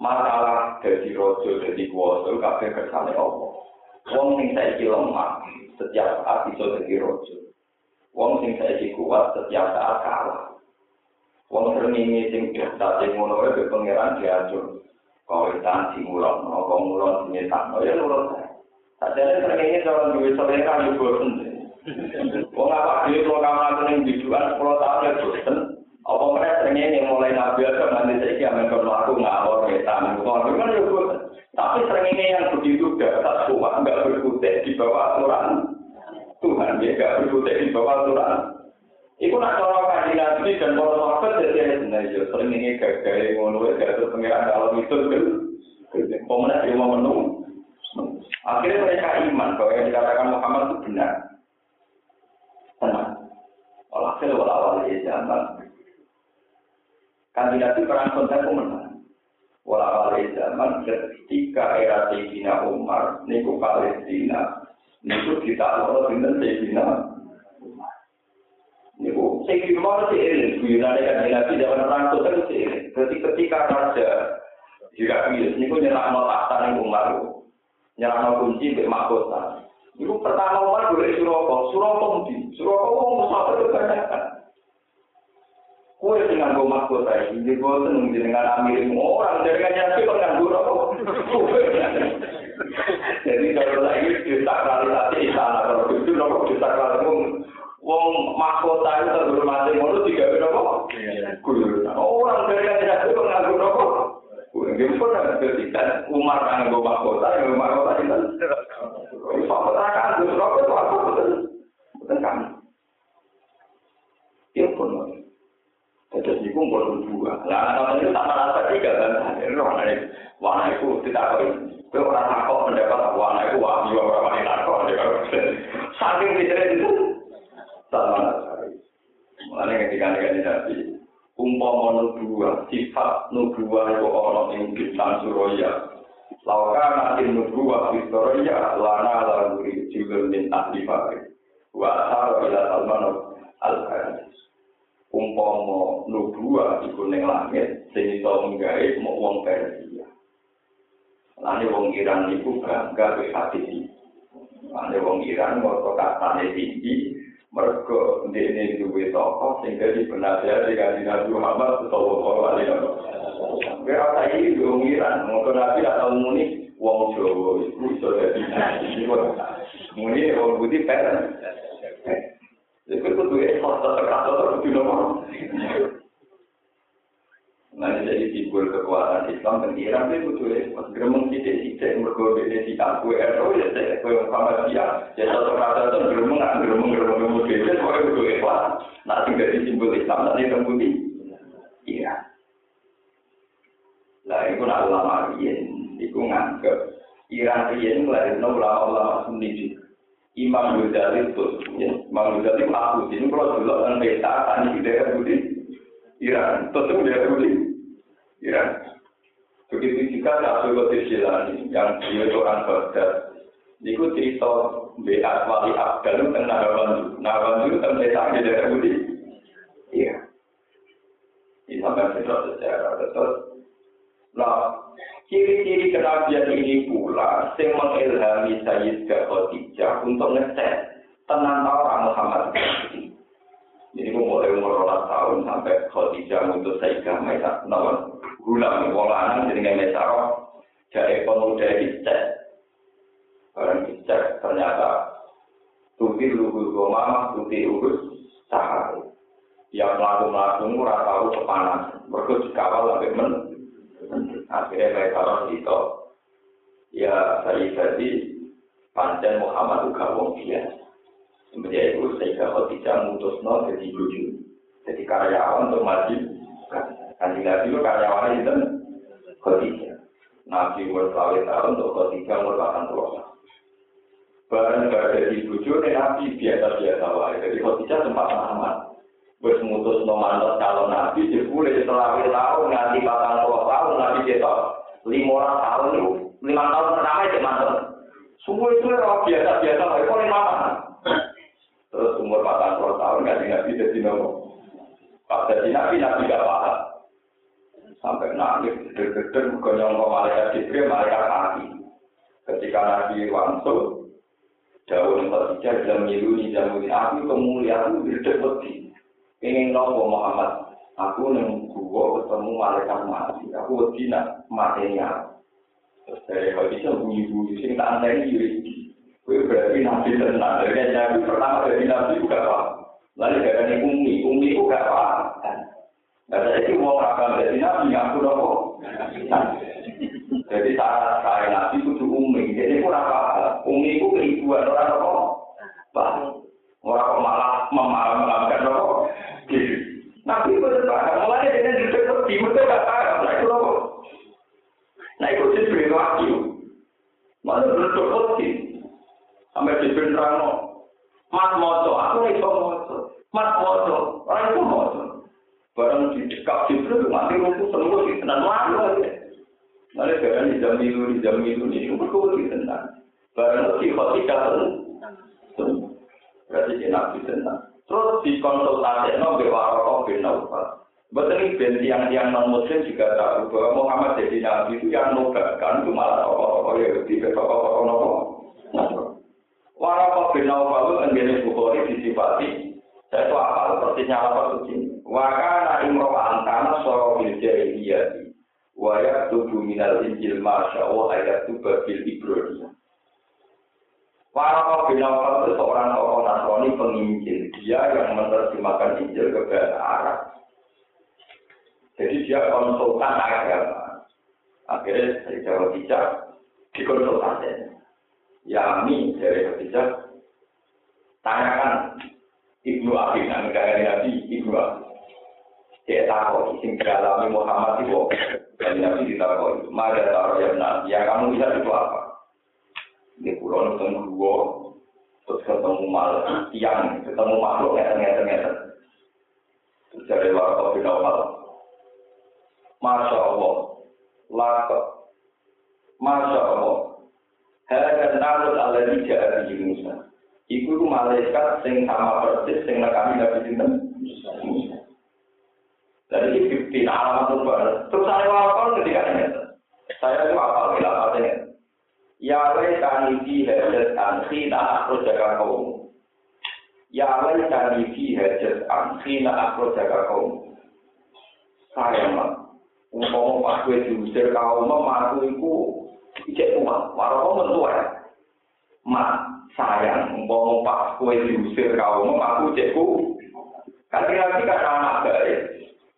masalah jadi rojo jadi kuasa kabeh kersane Allah Wong sing saiki lemah, setiap saat bisa jadi rojo. Wong sing saiki kuat, setiap saat kalah. Wong sering sing biasa sing ngono ke pangeran diatur. Kawitan sing mulon, apa mulon sing nyetak, ya nurut. Sadene sering ini kalau duwe selera bosen. Wong apa dhewe kok kamar ning biduan 10 tahun ya bosen. Apa mereka sering mulai nabi aja nanti saiki amen kalau aku ngawur wetan. Kok kan bosen. Tapi seringnya yang begitu dasar semua nggak berkutik di bawah aturan Tuhan, ya nggak berkutik di bawah aturan. Iku nak cara kaji nabi dan para sahabat jadi nah ya sering ini gagal ngono ya gagal pengiran kalau itu kan pemenang di rumah menu. Akhirnya mereka iman bahwa yang dikatakan Muhammad itu benar. Tenang. Walhasil walawal zaman. Kandidat itu perang konten pemenang. Wala wali zaman ketika era Sayyidina Umar, niku Palestina, niku kita loro dengan Sayyidina Umar. Niku Sayyidina Umar si eling, guyonane kan Nabi zaman perang itu si eling. Jadi ketika raja bias, niku nyerah no tahta ning Umar, nyerah no kunci mbek mahkota. Niku pertama Umar boleh Suroko, Suroko mudi, Suroko wong musafir kebanyakan. Kue dengan gue mahkota ini, jadi gue seneng dengan amirim orang dari nyasi kok nganggur apa? Jadi kalau lagi desakralisasi istana kalau itu nopo desakralisasi wong mahkota itu terhormati ngono tiga nopo? Guru. Orang dari nyasi kok nganggur nopo? Guru pun ada ketika Umar nganggo mahkota, yang mahkota itu. Mahkota kan, Gus Robo itu apa? Betul kan? Itu pun. Jadi itu boleh dua. Nah, kalau itu tak merasa tiga kan? Warna itu, warna itu tidak kau. Kau orang takut mendapat warna itu wahyu orang wanita takut. Saking tidak itu, sama. Mulanya ketika negatif nabi, umpama nubuah, sifat nubuah itu orang yang bintang suraya. Lauka nanti nubuah Victoria, lana lalu juga minta di fakir. Wa asal ila al-Qadis. Umpama nubuah iku ning langit sing iso nggawe mau wong Persia. Lane wong Iran iku bangga be hati Lane wong Iran ngono katane tinggi mergo ndene duwe toko sing dadi penasihat di Nabi Muhammad sallallahu alaihi wasallam. Kira saiki wong Iran ngono nabi atau muni wong Jawa iku iso dadi. Muni wong budi per. Jadi itu tuh ekor tetap atau di nomor. Nah jadi simbol kekuatan Islam dan Iran itu butuh Islam. Gremeng sidik sidik mergo ini si aku itu ya saya yang sama dia. Ya satu kata itu gremeng nggak gremeng gremeng gremeng dia yang butuh Islam. Nah tinggal di simbol Islam nanti terbukti. Iya. Lah itu nak ulama itu nganggep Iran Iran melahirkan ulama-ulama Sunni juga. Imam Ghazali itu, ya. Imam Ghazali aku ini kalau dulu kan pesta tani di daerah Budi, Iran, tentu daerah Budi, Iran. Begitu juga Abdul Qadir Jilani yang dia orang Baghdad. Niku cerita Beat Wali Abdal itu tentang Nawawanju. Nawawanju itu tentang pesta di daerah Budi, Iya. Ini sampai sejarah terus. Nah, Ciri-ciri kenabian ini pula yang mengilhami Sayyidah Khadijah untuk ngecek tenang orang Muhammad. Jadi mulai umur orang tahun sampai Khadijah untuk Sayyidah Maisa nawan gulam wolanan jadi nggak Maisa jadi pemuda dicek. Orang dicek ternyata tuti lugu goma tuti urus sahari yang melakukan melakukan tahu kepanasan. Mereka dikawal sampai men akhirnya mereka orang itu ya saya jadi pancen Muhammad juga wong biasa sebenarnya itu tidak mutus no jadi lucu jadi karyawan untuk maju. Kan nabi itu karyawan itu Khadijah. Nabi umur tahun untuk Khadijah umur 80 Barang gak ada di bujuk, Nabi biasa-biasa wae. Jadi Khadijah sempat aman. Wis mutus nomor calon nabi jebule setelah tahun nganti patang puluh tahun nabi kita lima tahun itu lima tahun pertama itu mantan semua itu orang biasa biasa lah itu lima tahun. Terus umur patang puluh tahun nganti nabi jadi nomor pas jadi nabi nabi gak paham. Sampai nangis gede-gede gonyong ke malaikat jibril malaikat mati. Ketika nabi wangsul daun Khadijah dalam milu di dalam aku kemuliaan gede-gede ingin nopo Muhammad? Aku neng gua ketemu malaikat mati. Aku wedi nak matinya terus dari bisa bunyi bunyi sing tak anteni yuri kue berarti nabi tenang. Dari nabi pertama dari nabi juga pak lalu dari umi. Umi juga pak Nah, jadi mau akan dari nabi aku nopo jadi saat saya nabi itu umi. Jadi kurang apa umi itu keibuan orang nopo pak orang malah Nabi betul paham, mulai dengan di dekat di betul gak paham, nah itu loh. Nah itu sih beri waktu. Malah betul hati. Sampai di Bentrano. Mas moto, aku itu moto. Mas moto, orang itu moto. Barang di dekat di betul, mati rumput di tenang lalu aja. Malah jangan di jam itu, di jam itu, ini betul di tenang. Barang di hati kalau Berarti dia nabi tenang. Terus dikonsultasi no Warokah bin Naufal. Betul ben tiang-tiang non muslim juga tahu bahwa Muhammad jadi nabi itu yang nobatkan itu malah tokoh-tokoh Yahudi tokoh-tokoh nopo. Warokah bin Naufal itu menjadi bukhori disifati. Saya itu apa persisnya apa suci. Wakana imro antana soro bil jahiliyati. Wayak tubuh minal injil masya Allah ayat tubuh bil ibrahim. Warokah bin Nawfal itu seorang tokoh Nasrani penginjil. Dia yang menerjemahkan Injil ke bahasa Arab. Jadi dia konsultan agama. Akhirnya dari Jawa Bijak dikonsultasi. Yami dari Bijak tanyakan Ibnu Abi, nah negara Nabi Ibnu Abi. Dia tahu, sing dialami Muhammad itu, dan Nabi taruh yang Nabi, yang kamu bisa itu apa? Ini pulau nonton dua, terus ketemu mal tiang, ketemu makhluk ngeten ngeten ngeten. Terus dari warga bin Awal, Masya Allah, laka, Masya Allah, Hada namun ala dijak di Musa. Iku itu malaikat sing sama persis sing nekani Nabi Sinten. Dan ini bukti alamat Terus saya wakil ketika ini. Saya itu apa? Bila Ya laitani fi hajat an khina akhrajaka kaum. Ya laitani fi hajat an khina akhrajaka kaum. Sayang, umpama pas kowe diusir kaum aku iku ijek kuat, waro mentua. Ma, sayang, umpama pas kowe diusir kaum aku ijek ku. Kan lagi kan anak baik.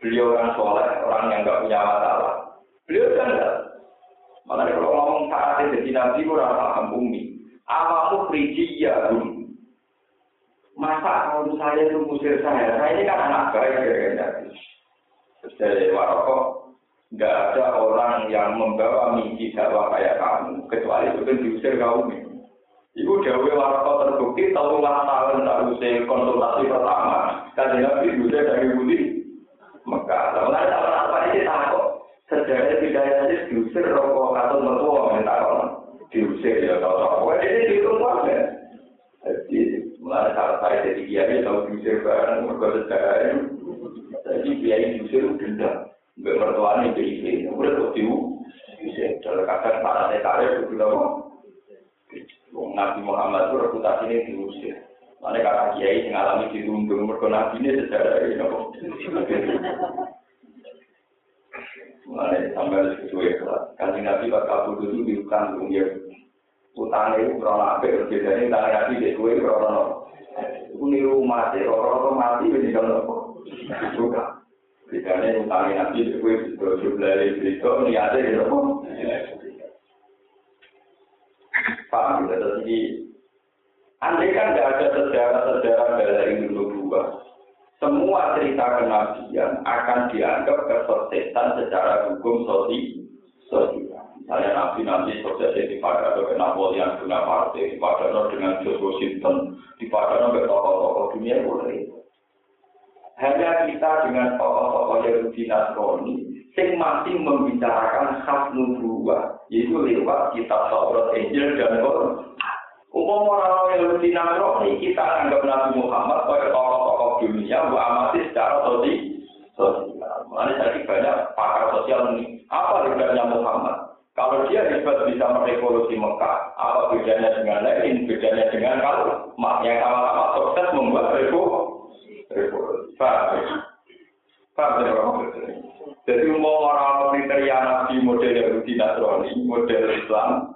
Beliau orang soleh, orang yang nggak punya masalah. Malah kalau ngomong saat ini jadi nabi ora paham umi. Awamu ya rum. Masa kalau saya itu musir saya, saya ini kan anak baik dari nabi. Terus dari nggak ada orang yang membawa mimpi dakwah kayak kamu, kecuali itu kan diusir kaum ini. Ibu Dewi Waroko terbukti tahun lah tahun lalu saya konsultasi pertama. Kan Nabi juga dari Budi Mekah. Lalu ada apa ini takut. Sejarah tidak ada diusir rokok atau mertua minta diusir ya tahu-tahu. Ini dihitung banget. Jadi mulai saat saya jadi kiai tahu diusir barang mereka sejarah Jadi kiai diusir denda. Mbak mertuanya PIP, udah kok diu, bisa dalam kadang para tarik itu apa? Nabi Muhammad itu reputasi ini diusir. Mana kata kiai yang alami dirundung, mereka nabi ini sejarah ini Mana sampai sesuai kelas. Kali nabi bakal butuh itu diukan dunia. Utangnya itu berapa apa? Bedanya utang nabi di kue berapa? Itu mati, orang-orang mati ini kalau apa? Bukan. Bedanya utangnya nabi itu jumlah itu niatnya itu apa? Paham ya? Jadi, andai kan tidak ada sejarah-sejarah dari dulu dua, semua cerita kenabian akan dianggap kesersetan secara hukum sosial. Misalnya nabi-nabi sukses di atau ke Napoleon, guna partai, dipadano dengan George Washington, dipadano ke tokoh-tokoh dunia boleh. hanya kita dengan tokoh-tokoh Yahudi Nasrani yang masih membicarakan khas nubuah yaitu lewat kitab Taurat, Injil dan Quran. Umum orang Yahudi Nasrani kita anggap Nabi Muhammad sebagai tokoh-tokoh dunia bu amati secara sosial. Mana jadi banyak pakar sosial ini. Apa bedanya Muhammad? Kalau dia hebat bisa merevolusi Mekah, apa bedanya dengan lain? Bedanya dengan kalau yang sama-sama sukses membuat revolusi. Paham ya? Ya? Jadi mau orang kriteria nabi model Yahudi Nasrani, model Islam,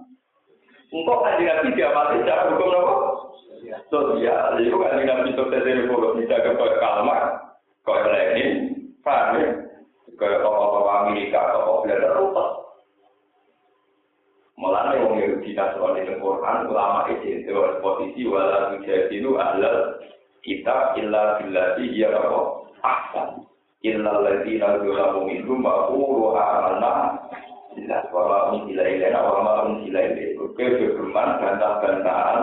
untuk kan nabi dia mati secara hukum apa? Sosial. Itu kan nabi sukses revolusi jaga kau kalmar, kau Lenin, paham ya? Kayak tokoh-tokoh Amerika, tokoh Belanda, rupas. Mulanya wong Yahudi Nasrani di Quran, ulama itu posisi wala tujadilu ahlal kita illa billati iya apa ahsan illa alladziina yulamu minhum wa qulu amanna illa wa ma unzila ilaina wa ma unzila ilaikum keberuman bantah-bantahan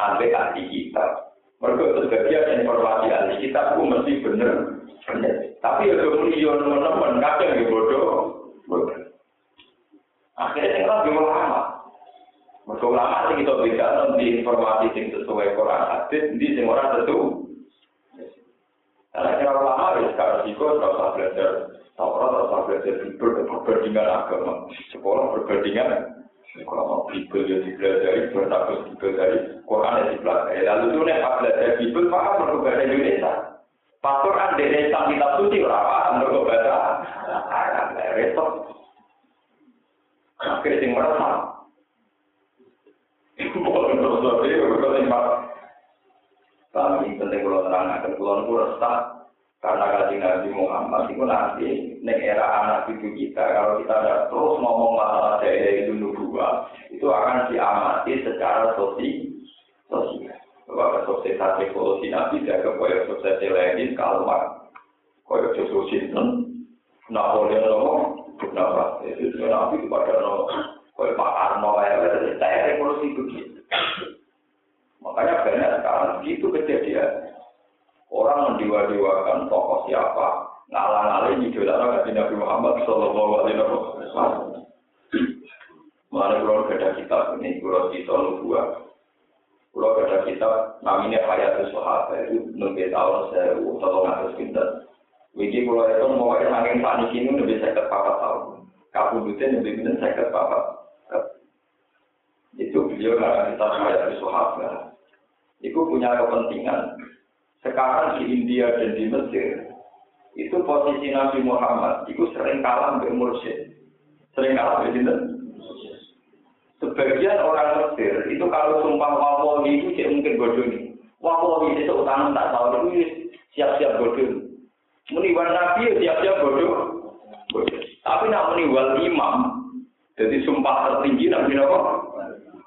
ambek ahli kita mereka sebagian informasi ahli kita itu mesti bener. Bener. Tapi ya kemudian teman-teman kadang ya bodoh. Akhirnya yang lebih lama. Mereka ulama sih kita beda nanti informasi yang sesuai Quran hadis di sing ora tentu. Karena kira ulama ya sekarang sih kok belajar belajar Bible, perbandingan agama, sekolah perbandingan kalau Bible ya dipelajari, bertakut Bible dari Quran ya dipelajari. Lalu itu nih pas belajar Bible, paham mereka bahasa Indonesia. Pas Quran dari Islam kita suci, paham mereka bahasa Arab. Repot. Akhirnya yang merasa, Kami penting kalau terang akan kulon resah karena kaji Nabi Muhammad itu nanti neng era anak cucu kita kalau kita ada terus ngomong masalah daerah itu nubuah itu akan diamati secara sosial. Sosial. Bahwa sosial evolusi Nabi jaga kaya sukses Lenin kalmar. Kaya Joshua Sinten? Napoleon Romo kenapa itu Nabi kepada Romo Kalau Pak Arno ya, saya revolusi begitu. Makanya banyak sekarang itu kejadian. Orang mendewa-dewakan tokoh siapa, ngalang-aling idola Nabi Nabi Muhammad Sallallahu Alaihi Wasallam. Mana kalau ada kitab ini, kalau kita dua, kalau ada kitab namanya Hayatul Sahabat itu nunggu tahun saya tolong atas pinter. Wiji kalau itu mau yang nangin panik ini lebih saya kepapat tahun. Kabudutnya lebih pinter saya kepapat. Itu beliau karena kita dari sahabat. Itu punya kepentingan. Sekarang di India dan di Mesir, itu posisi Nabi Muhammad itu sering kalah dengan mursyid. Sering kalah dengan Sebagian orang Mesir itu kalau sumpah wawawi itu tidak mungkin bodoh. Wawawi itu utang tak tahu itu siap-siap bodoh. Meniwan Nabi siap-siap bodoh. Tapi nak meniwal imam, jadi sumpah tertinggi Nabi Muhammad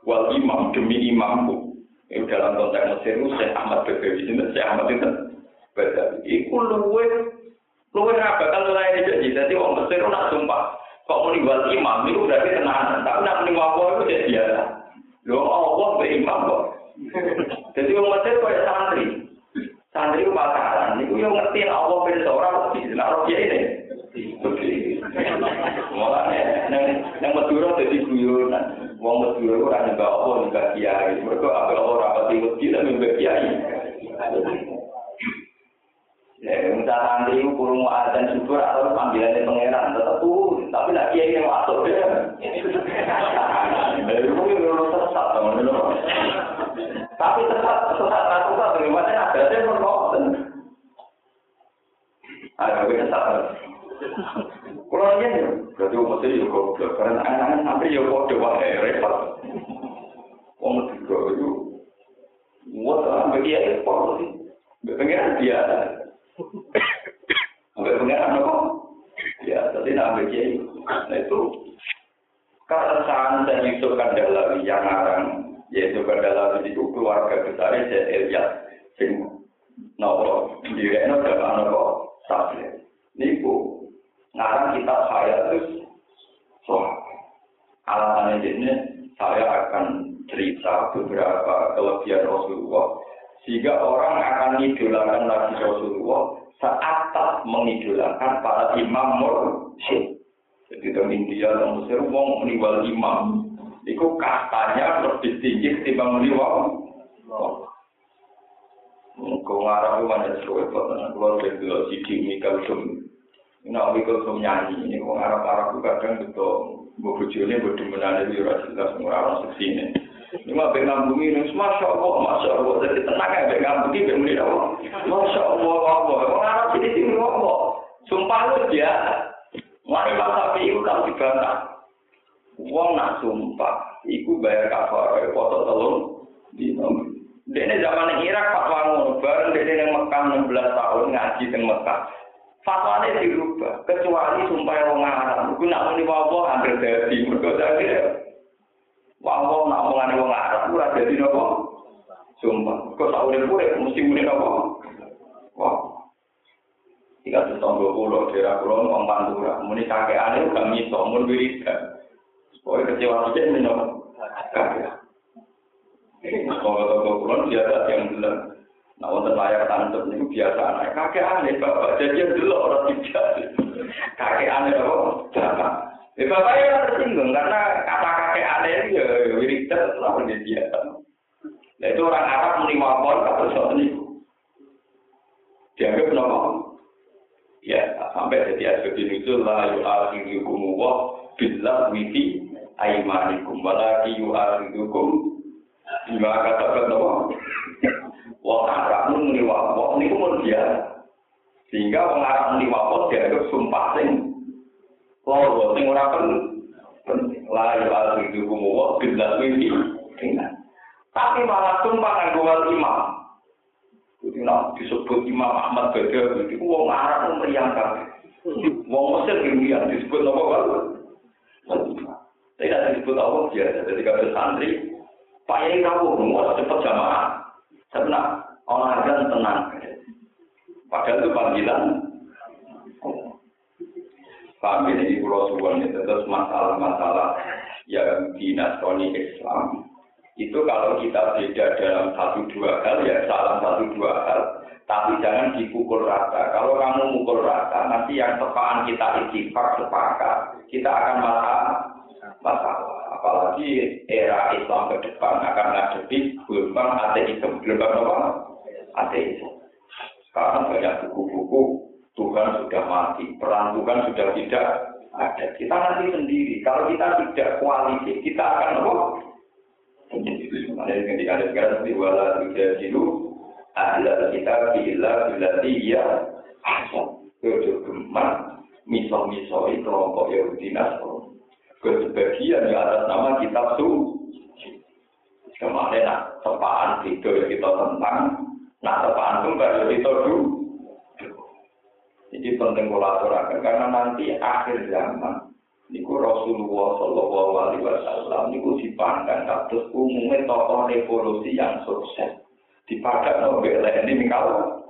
wal imam demi imamku. Ini dalam konteks Mesir itu Syekh Ahmad Bebewi itu Syekh Ahmad itu Badawi. Iku luwe luwe jadi. Jadi orang Mesir itu sumpah. Kok mau nimbal imam itu berarti tenanan. Tapi nak nimbal apa itu jadi biasa. Lo Allah be kok. Jadi orang Mesir kayak santri. Santri itu pacaran. Itu yang ngerti Allah ben seorang lebih. Nah roh ini. Mulane nang nang Madura dadi guyonan. Madura ora nyembah apa nyembah kiai. Apa pati wedi lan nyembah kiai. Ya, itu kurung azan syukur atau panggilannya pangeran tetap tapi nak kiai yang masuk ya. Itu yang teman-teman. Tapi sesat, sesat, sesat, bagaimana ada yang menolak. Ada yang. Kalau ini, berarti umat ini juga goblok. Karena anak-anak sampai ya kode wae repot. Wong tiga itu, muat sampai dia repot sih. Pengiran dia, sampai pengiran apa? Ya, tadi sampai dia Nah itu, keresahan dan Yusuf Kandalawi yang ngarang, yaitu Kandalawi itu keluarga besar saya Elias, sing nopo direkno dalam nopo sabda. Niku ngarang kitab saya terus so alasannya ini saya akan cerita beberapa kelebihan Rasulullah sehingga orang akan idolakan lagi Rasulullah saat mengidolakan para imam mursyid. Jadi di India dan Mesir wong meninggal imam itu kastanya lebih tinggi ketimbang meninggal. Kau ngarang itu mana sesuai dengan keluar dari dulu sidi mikal. Ini aku ikut sum nyanyi. Ini arah itu kadang betul. Gue bujurnya bodoh menanda di orang jelas ngarang seksi ini. Ini mah pengen bumi ini, masya Allah, masya Allah. Jadi tenang ya pengen bumi pengen Allah. Masya Allah, Allah. Kau ngarang sini sini Allah. Sumpah lu dia. Mari masa itu kalau dibantah. Wong nak sumpah, iku bayar kafar, foto telur di nomor. Dene zaman Irak fatwa ngono, bareng dene yang Mekah 16 tahun ngaji teng Mekah. fatwane dirubah kecuali sumpah wong ngaram iku nak muni wowo hampir dadi mergo dadi wowo nak mulane wong ngaram ora dadi napa sumpah. Kok tau urip kuwi mesti muni napa wah. Tiga tuh tonggo kulo kira kulo ngomong pantura. Muni kakek ane udah miso mun wirida Oh, kecewa aja nih, Nah, kalau tonggo kulo, dia ada yang bilang, nah untuk layar tantep itu biasa anak kakek aneh bapak jadi dulu orang tidak kakek aneh apa bapak. Ya bapak ya tersinggung karena kata kakek aneh itu ya wiridan lah dia biasa. Nah itu orang Arab menerima pon atau soal ini dianggap normal. Ya sampai jadi asbab itu lah yu'akhirukum wa billah wifi aimanikum walaki yu'akhirukum Bima kata nopo. Wong Arab muni wapo niku mun dia. Sehingga wong Arab muni wapo dianggap sumpah sing loro sing ora penting. La kumu wa billah wifi. Tapi malah sumpah nganggo wal imam. Jadi nak disebut Imam Ahmad Badawi itu wong Arab meriang kabeh. Wong Mesir yang disebut apa kalau? Tidak disebut apa biasa. Jadi kalau santri Pak Yai rawuh, mau jamaah. Karena olahraga tenang. Padahal itu panggilan. Paham ini pulau suwon itu terus masalah-masalah yang dinasoni Islam. Itu kalau kita beda dalam satu dua hal ya salah satu dua hal. Tapi jangan dipukul rata. Kalau kamu mukul rata, nanti yang tepaan kita itifak sepakat, kita akan masalah. masalah. Apalagi era Islam ke depan akan ngadepi gelombang ateisme. Gelombang apa? Ateisme. Sekarang banyak buku-buku Tuhan sudah mati, perang Tuhan sudah tidak ada. Kita nanti sendiri. Kalau kita tidak koalisi, kita akan apa? Ada ketika ada sekarang seperti wala tidak jilu, ahla kita bila bila dia asal kejogeman misal-misal kelompok Yahudi Nasrani kesebagian di atas nama kitab su. Kemarin nak tepaan itu kita tentang, nak tepaan itu jadi kita dulu. Jadi penting kolaborasi karena nanti akhir zaman niku Rasulullah Shallallahu Alaihi Wasallam niku dipandang kados umumnya tokoh revolusi yang sukses dipandang oleh ini kalau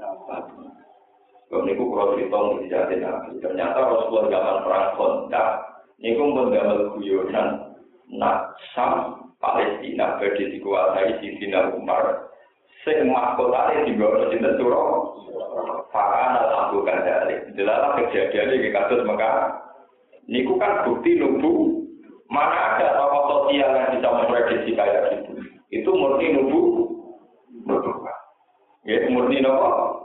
niku kalau cerita menjadi nabi ternyata Rasulullah zaman perang kontak niku menggambar guyonan nak sam Palestina berdi dikuasai di Sina Umar sing mahkotane dibawa sinten sura Fakana lampu kandali. Jelas kejadian ini kasus Mekah Niku kan bukti nubu. Mana ada tokoh sosial yang bisa memprediksi kayak gitu? Itu murni nubu. Nubu. Ya, murni nopo.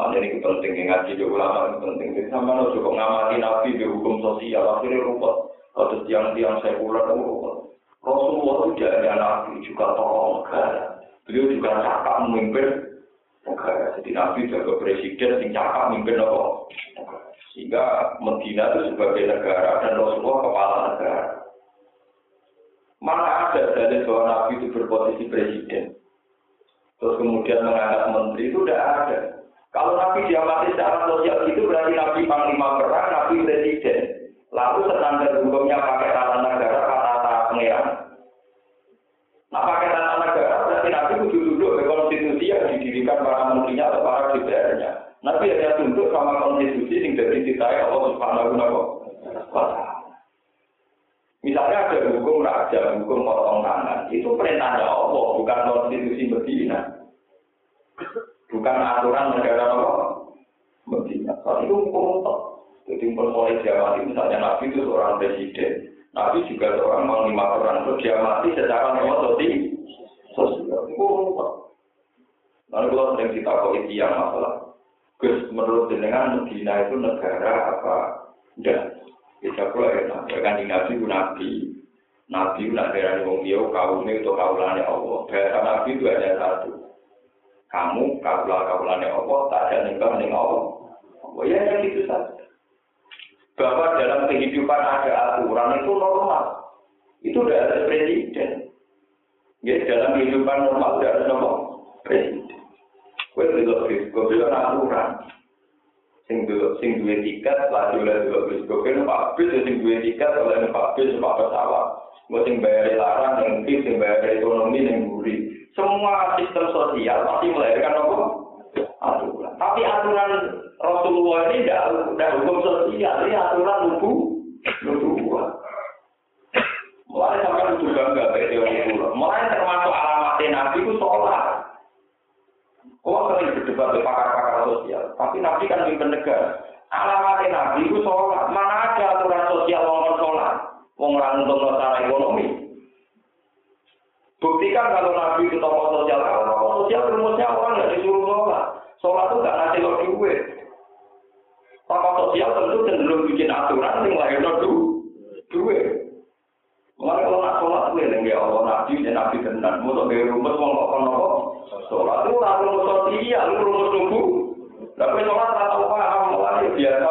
Mana ini penting ngaji di ulama ini penting. Jadi sama no cukup ngamati nabi di hukum sosial akhirnya rupa. Atau tiang-tiang sekuler itu rupa. Rasulullah itu tidak hanya nabi juga tokoh negara. Beliau juga cakap memimpin negara. Jadi nabi juga presiden yang cakap memimpin negara. Sehingga Medina itu sebagai negara dan Rasulullah kepala negara. Mana ada dari bahwa Nabi itu berposisi presiden. Terus kemudian mengangkat menteri itu tidak ada. Kalau Nabi diamati secara sosial itu berarti Nabi panglima perang, Nabi presiden. Lalu standar hukumnya pakai tata negara, tata pengeran. Nah pakai tata negara berarti Nabi itu duduk ke konstitusi yang didirikan para menterinya atau para DPR-nya. Nabi hanya tunduk sama konstitusi yang dari dicintai Allah Subhanahu wa Misalnya ada hukum raja, hukum potong tangan, itu perintahnya Allah, bukan konstitusi Medina. Bukan aturan negara Allah. Medina. Soal itu hukum. Jadi mulai diamati, misalnya Nabi itu seorang presiden. Nabi juga seorang panglima perang. Itu diamati secara memang sosial. Itu hukum Lalu kalau sering ditakoi yang masalah Gus menurut jenengan Medina itu negara apa? Enggak. Bisa pula ya, kan nabi itu nabi. Nabi itu daerah wong dia kaum itu kaulannya Allah. Bahasa nabi itu hanya satu. Kamu kaulah kaulannya Allah, tak ada nikah nih Allah. Oh ya, ya itu saja. Bahwa dalam kehidupan ada aturan itu normal. Itu udah ada presiden. Ya, dalam kehidupan normal tidak ada normal presiden. Kue dulu biskop itu aturan. Sing dulu sing dua tiket lagi oleh dulu biskop itu pak bis sing dua tiket oleh pak bis pak pesawat. Gue sing bayar larang yang bis sing bayar ekonomi yang buri. Semua sistem sosial pasti melahirkan apa? Aturan. Tapi aturan Rasulullah ini tidak hukum sosial, ini aturan nubu nubuah. Mulai sampai nubu bangga teori Mulai termasuk alamat Nabi itu sholat. Kau sering berdebat dengan pakar-pakar sosial, tapi Nabi kan mimpin negara. Alamatnya Nabi itu sholat. Mana ada aturan sosial orang sholat? Wong untuk secara ekonomi. Buktikan kalau Nabi itu tokoh sosial, kalau tokoh sosial rumusnya orang nggak disuruh sholat. Sholat itu nggak ngasih lo duit. Tokoh sosial tentu cenderung bikin aturan yang lahir du duit. Mulai kalau nak sholat, ya Allah Nabi, ya Nabi tenan. Mau dari rumus, mau kok Sholat itu ora rumus sosial, rumus tubuh. Tapi sholat tak tahu paham, mulai biasa.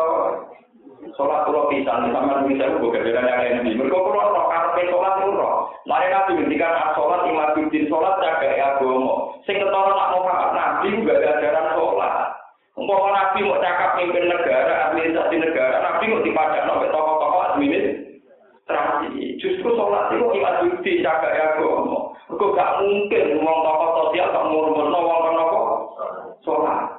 Sholat kalau pisan, sama bisa gue kebetulan yang lain di. Mereka pun orang karpe sholat roh. Mari nabi ngendikan sholat imam bidin sholat jaga ya agama. Sing ketara nak mau paham nabi juga ada ajaran sholat. Umpama nabi mau cakap pimpin negara, administrasi negara, nabi mau dipadak sampai tokoh-tokoh administrasi. Justru sholat itu imam bidin jaga ya agama. Kok gak mungkin ngomong tokoh sosial tak ngurus no wong kenapa? Sholat.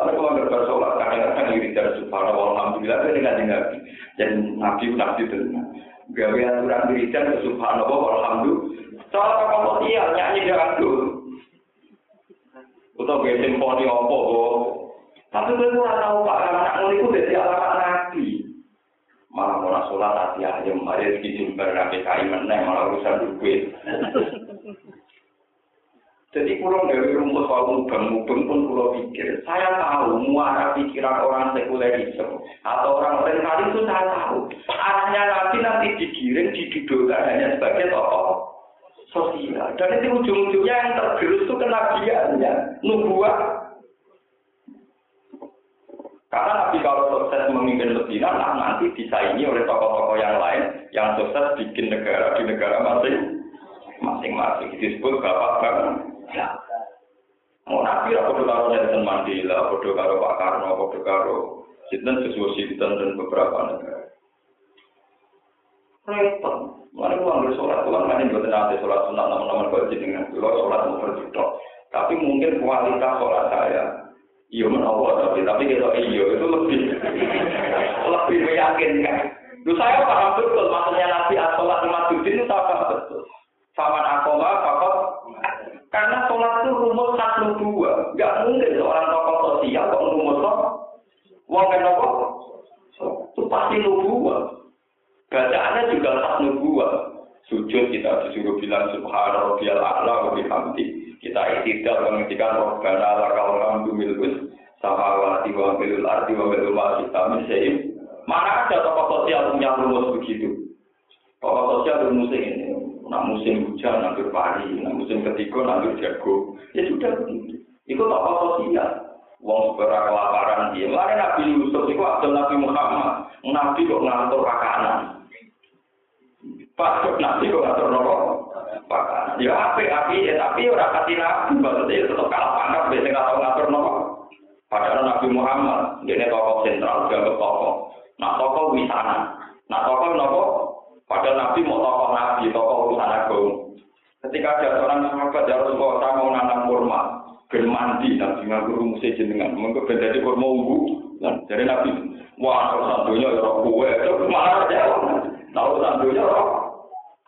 Lalu kalau nggak sholat, kadang-kadang iri dari subhanallah, alhamdulillah, ini nggak nabi. Dan nabi nabi itu gawe aturan wiridan ke subhanallah, alhamdulillah. Soal tokoh sosial nyanyi dangdut. Atau gue simponi opo, tapi gue kurang tahu pak, karena anak itu dari alamat nabi. Malah mau sholat hati ayam, mari rezeki jumper nabi kai meneng, malah urusan duit. Jadi kurang dari rumput soal mubang-mubang pun pulau pikir. Saya tahu muara pikiran orang sekulerisme atau orang radikalis itu saya tahu. Arahnya nanti nanti digiring, didudukkan hanya sebagai tokoh sosial. Dan itu ujung-ujungnya yang tergerus itu kenabiannya, nubuah. Karena Nabi kalau sukses memimpin Medina, nah nanti disaingi oleh tokoh-tokoh yang lain yang sukses bikin negara di negara masing masing-masing disebut bapak bang. Mau nabi lah bodoh karo Nelson Mandela, bodoh karo Pak Karno, bodoh karo Sinten sesuai Sinten dan beberapa negara. repot. Mana gua nggak sholat, gua nggak nih nanti sholat sunat kau dengan gua sholat mau berjuta. Tapi mungkin kualitas sholat saya, iya menawar tapi tapi kalau iya itu lebih lebih meyakinkan. Lu saya paham betul maksudnya Nabi sholat lima tujuh itu saya paham betul. Sama akoma, fakot. Karena sholat itu rumus satu dua, nggak mungkin seorang tokoh sosial kok rumus toh. Wong kan Itu pasti nubuah. Bacaannya juga tak nubuah. Sujud kita disuruh bilang subhana rabbiyal a'la wa bihamdi. Kita iktidal menghentikan robbana lakal hamdu milkus samawati wa milul ardi wa milul ma kita min Mana ada tokoh sosial punya rumus begitu? Tokoh sosial rumusnya ini. Nah musim hujan, nanti pari, nah musim ketiga, nanti jago. Ya sudah begitu. Itu tokoh sosial. Wong sepera kelaparan dia. Mari Nabi Yusuf itu Abdul Nabi Muhammad. Nabi kok ngatur makanan. Pak nabi kok ngatur nopo? Pak. Ya api api ya tapi ora kati nabi maksudnya tetap kalah pangkat biasa nggak tahu ngatur nopo. Padahal Nabi Muhammad dia tokoh sentral dianggap tokoh. Nah tokoh wisana. Nah tokoh nopo? Padahal Nabi mau tokoh nabi, tokoh urusan agung. Ketika ada seorang sahabat ya Rasulullah saya mau nanam kurma, ben mandi nabi ngaku rumusnya jenengan, mengko ben dadi kurma ungu. Dan dari Nabi, wah santunya ya roh kue, itu malah jawab. Tahu santunya roh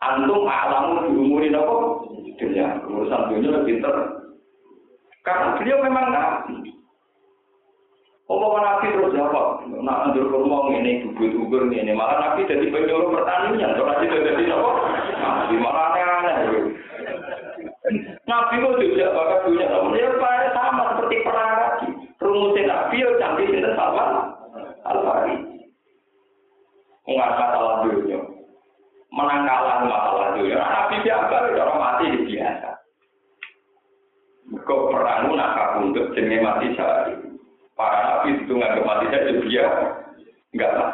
antum alamu diumurin apa? Dunia, urusan dunia pinter. Karena beliau memang nabi. Omongan nabi terus jawab, nak anjur kurma ini, bubur-bubur ini, malah nabi jadi penyuruh pertanian, kalau nabi jadi apa? Nabi malah aneh-aneh. Nabi itu juga bakal namun ya sama seperti perang lagi. Rumusnya nabi ya canggih itu sama. Al-Fari. Mengasah salah dunia menang kalah masalah dunia. Nabi biasa, orang mati biasa. Kau perang nak untuk jenis mati sehari. Para nabi itu nggak mati itu dia nggak lah.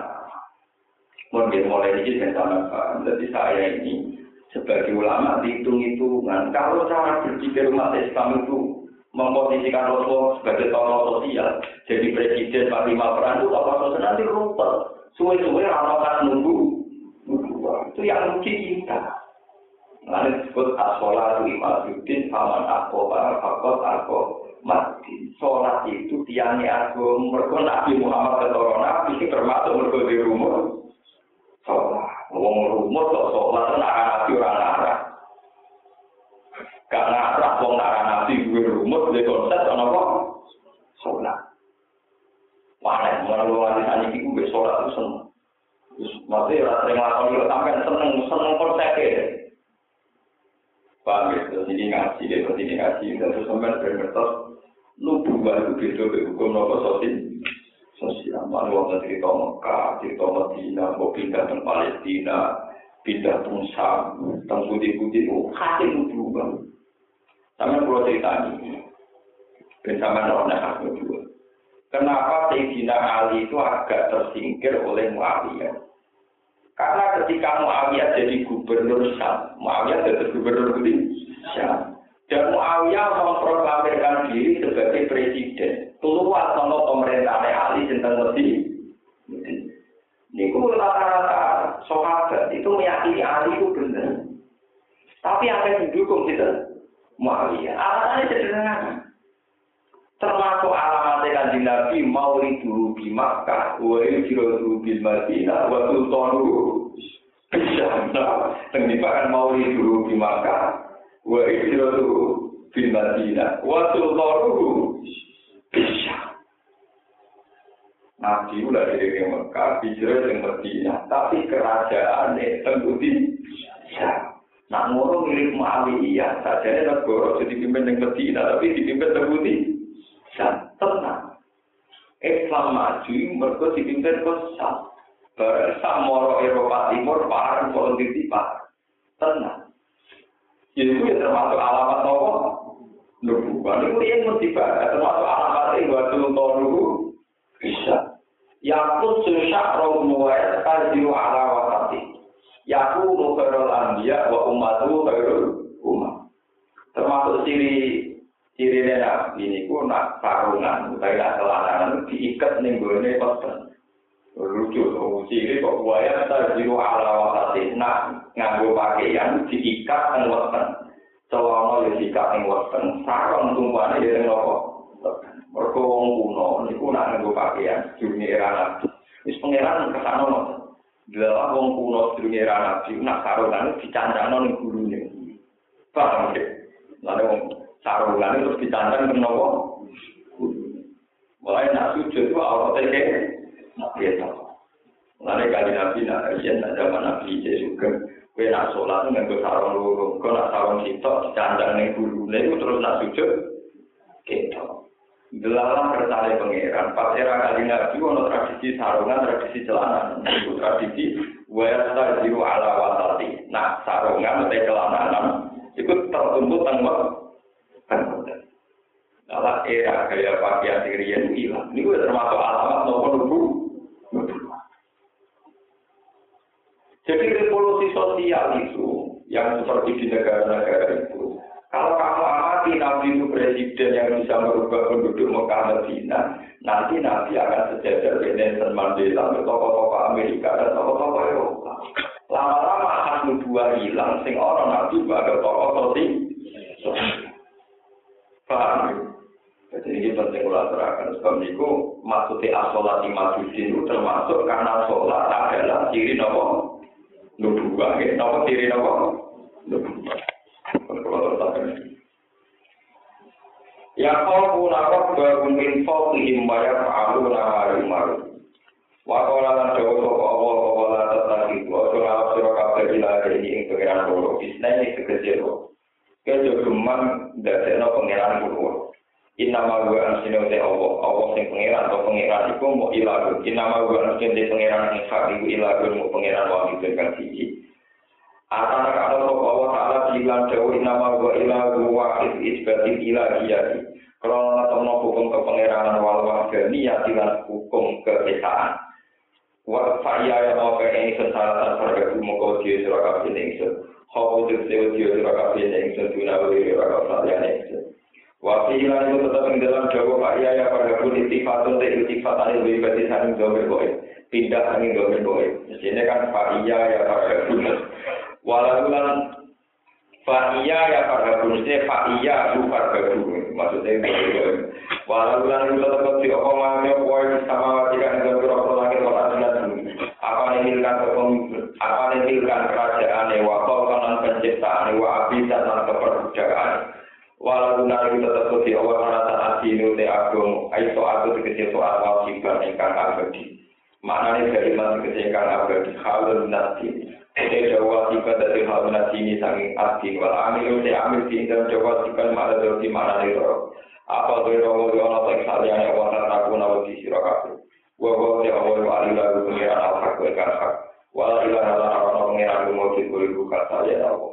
Mungkin mulai ini saya tambahkan. Jadi saya ini sebagai ulama dihitung-hitungan. Kalau cara berpikir umat Islam itu memposisikan Rasulullah sebagai tokoh sosial, jadi presiden panglima perang itu tokoh sosial nanti rumput. Suwe-suwe orang nunggu itu yang mungkin kita. Lalu disebut asolat lima judin aman para fakot aku mati. Sholat itu tiangnya aku mereka Nabi Muhammad ketoro Nabi ini termasuk mereka di rumah. Sholat. Ngomong rumah kok sholat itu nak nabi orang narah. Gak narah wong narah nabi gue rumah di konsep apa? Sholat. Mana mana lu ngasih ini gue sholat itu seneng. Maksudnya ya sering lakoni kok sampai seneng seneng konsep ya. Paham ya? Ini ngaji, ya, ini ngaji, terus sampai berngertos lu berubah itu beda ke hukum nopo sosial. Sosial, malu waktu cerita Mekah, cerita Medina, mau pindah ke Palestina, pindah ke Sam, tentang putih-putih, oh, hati lu berubah. Sampai pulau cerita ini, sampai orang yang juga. Kenapa Sayyidina Ali itu agak tersingkir oleh Muawiyah? Karena ketika Muawiyah jadi gubernur Syam, Muawiyah jadi gubernur Syam. Dan Muawiyah memproklamirkan diri sebagai presiden. Keluar sama pemerintah Ali tentang Mesir. Ini rata-rata sahabat itu meyakini Ali itu benar. Tapi yang didukung kita? Muawiyah. Alasannya sederhana. Termasuk alamatnya kanjeng Nabi dulu di Makkah, wa yujrodu bil Madinah, wa sultanu bisa. Tenggimpa mau dulu di Makkah, wa yujrodu bil Madinah, wa sultanu bisa. Nabi udah dari Mekah, hijrah yang Madinah, tapi kerajaan tentu di Nah, ngono mirip Muawiyah, saja negara jadi pimpin yang Madinah, tapi dipimpin terbukti dan tenang. Islam maju mereka dipimpin kesal. Bersama moro Eropa Timur parang politik tiba. Tenang. Itu ya termasuk alamat apa? Nubuah. Itu yang mesti termasuk alamat yang waktu nunggu bisa. Yakut susah roh muwayat kajiru ala watati. Yaku nukharul anbiya wa umatu khairul umat. Termasuk ciri ciri nabi ini ku nak sarungan, utawi nak celana diikat ning gone pesen. Lucu, oh, ciri kok buaya terjiru ala wasati nak nganggo pakaian diikat dan weten celana ya diikat dan weten sarung tumpuannya ya dengan apa? Mereka wong kuno niku nak nganggo pakaian dunia era nabi. Wis pangeran ke sana no Dalam wong kuno dunia era nabi nak sarungan dicandang ning gurune. Paham ya lalu wong sarungan terus dicandang kenapa mulai nak sujud itu awal teke biasa. Mulai kali nabi nak kajian nak zaman nabi juga. Kue nak sholat nggak sarung luru, kau nak sarung sitok dicandang neng guru, itu terus nak sujud. Gitu. Gelalah kertale pangeran, pas era kali nabi ono tradisi sarungan, tradisi celana, itu tradisi wayar jiru ala wasati. Nah sarungan atau celana itu tertuntut tanggung Kalau era gaya pakaian dirian hilang, ini termasuk alamat nomor dulu. Jadi revolusi sosial itu yang seperti di negara-negara itu, kalau kamu amati Nabi itu presiden yang bisa merubah penduduk Mekah Medina, nanti Nabi akan sejajar dengan Nelson Mandela, tokoh-tokoh Amerika dan tokoh-tokoh Eropa. Lama-lama akan dua hilang, sing orang Nabi sebagai tokoh sosial. Paham? Jadi ini penting ulah terangkan. Sebab itu maksudnya asolati majudin itu termasuk karena sholat adalah ciri nopo nubuah ya napa tiri napa nubuah Ya kau apa bangun info ingin bayar palu nama maru. Waktu lan dawa apa la tetati wa kabeh ini ing pengiran loro. Bisna ini tegese lho. Kejo geman dadekno pengiran loro. Inama gua ansine te Allah, Allah sing pengiran atau pengiran iku mau ilagu. Inama gua ansine pengiran sing hak iku ilagu mau pengiran wahid kang siji. Atana kalau sapa Allah taala bilang dawu nama wa ilahu wahid isbatil ilahiyati. Kalau ngetokno hukum kepengeranan wal wahdaniyah lan hukum keesaan. Wa fa'ya ya apa ini sesaratan harga muka dia sira kabeh ning sun. Hawu tegese dia sira kabeh ning sun dina wiri ning Wa fi itu tetap ing dalam jawa fa'ya ya pada pun ittifatun te ittifat ane lebih berarti saling domir boy. Pindah saling domir boy. Sini kan fa'ya ya pada pun Walaupun Fa'iyya ya farhabun, maksudnya fa'iyya lu farhabun, maksudnya itu. Walaupun itu tetap di omongannya, poin sama abadi. Maknanya dikecil ingkang abadi, halun nanti. Ini jawa tiba dari hal ini sangi asing wal amil te amil di dalam jawa tiba mana dari mana liro. Apa dari romo di orang tak salian yang wanita aku nawa di sirakaku. Wa wa te awal wa alila gu pengiran al hak wa ikan hak. Wa ilah ala arana pengiran gu mojit gu ibu kata ya nawa.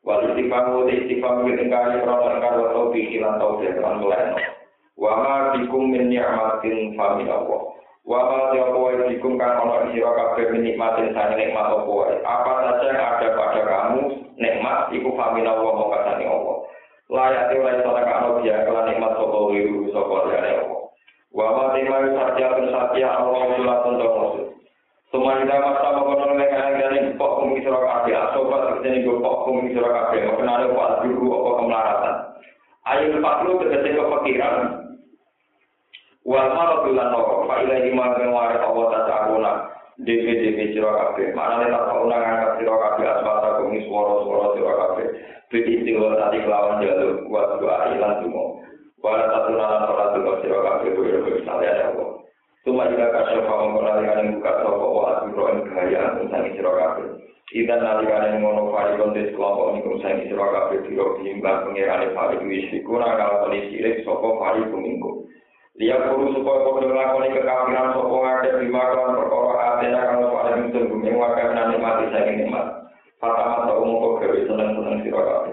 Wa istifamu te istifamu ke tingkari rono ingkar wa tau bihilan tau jalan mulai. Wa bikum min ni'matin Allah. Wa ma apa wae dikum ana ing sira kabeh nikmatin sang nikmat apa. Apa saja yang ada pada kamu nikmat iku famina wa mongko kasane Allah. Layak ora iso tak ana dia kelan nikmat sapa wiru sapa liyane Allah. Wa ma tema satya pun satya Allah sulatun to maksud. Sumanda masa mengkono nek ana ngene kok kum sira kabeh asobat tegese ning kok kum sira kabeh kenale kok dulu apa kemelaratan. Ayo paklu tegese kepikiran Wal maradu lan loro, fa ilahi ma kang waris Allah ta'ala dewe dewe sira kabeh. Manane tak ora ngangkat sira kabeh asmata kumis swara-swara sira kabeh. Bidi tinggal tadi kelawan jalur wa doa ilan tumo. Wala tatuna ora tumo sira kabeh kuwi wis ya Allah. Tuma jika kasih faham penalikan yang buka sopo wa asmiro yang gaya mensangi sira kabeh. Ida nalikan yang ngono fari kontes kelompok ini mensangi sira kabeh biro bimbang pengirane fari kurang kalau kondisi sopo fari kuminggu. Dia perlu supaya kau melakukan kekafiran sopo ngake lima kawan perkara atena kalau soal itu bumi wakil nanti mati saya nikmat. Pertama tahu mau gawe seneng seneng sirakabi.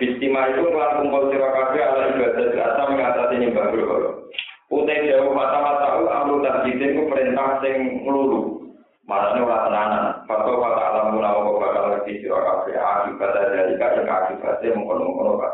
Bistima itu kelan kumpul sirakabi ala ibadah asa mengatasi nyembah berhala. Utai jauh pertama tahu amru tasjidin itu perintah sing melulu. Maksudnya ora tenanan. Fatwa kata alam guna mau bakal lagi sirakabi akibat dari kaya akibatnya mengkono-mengkono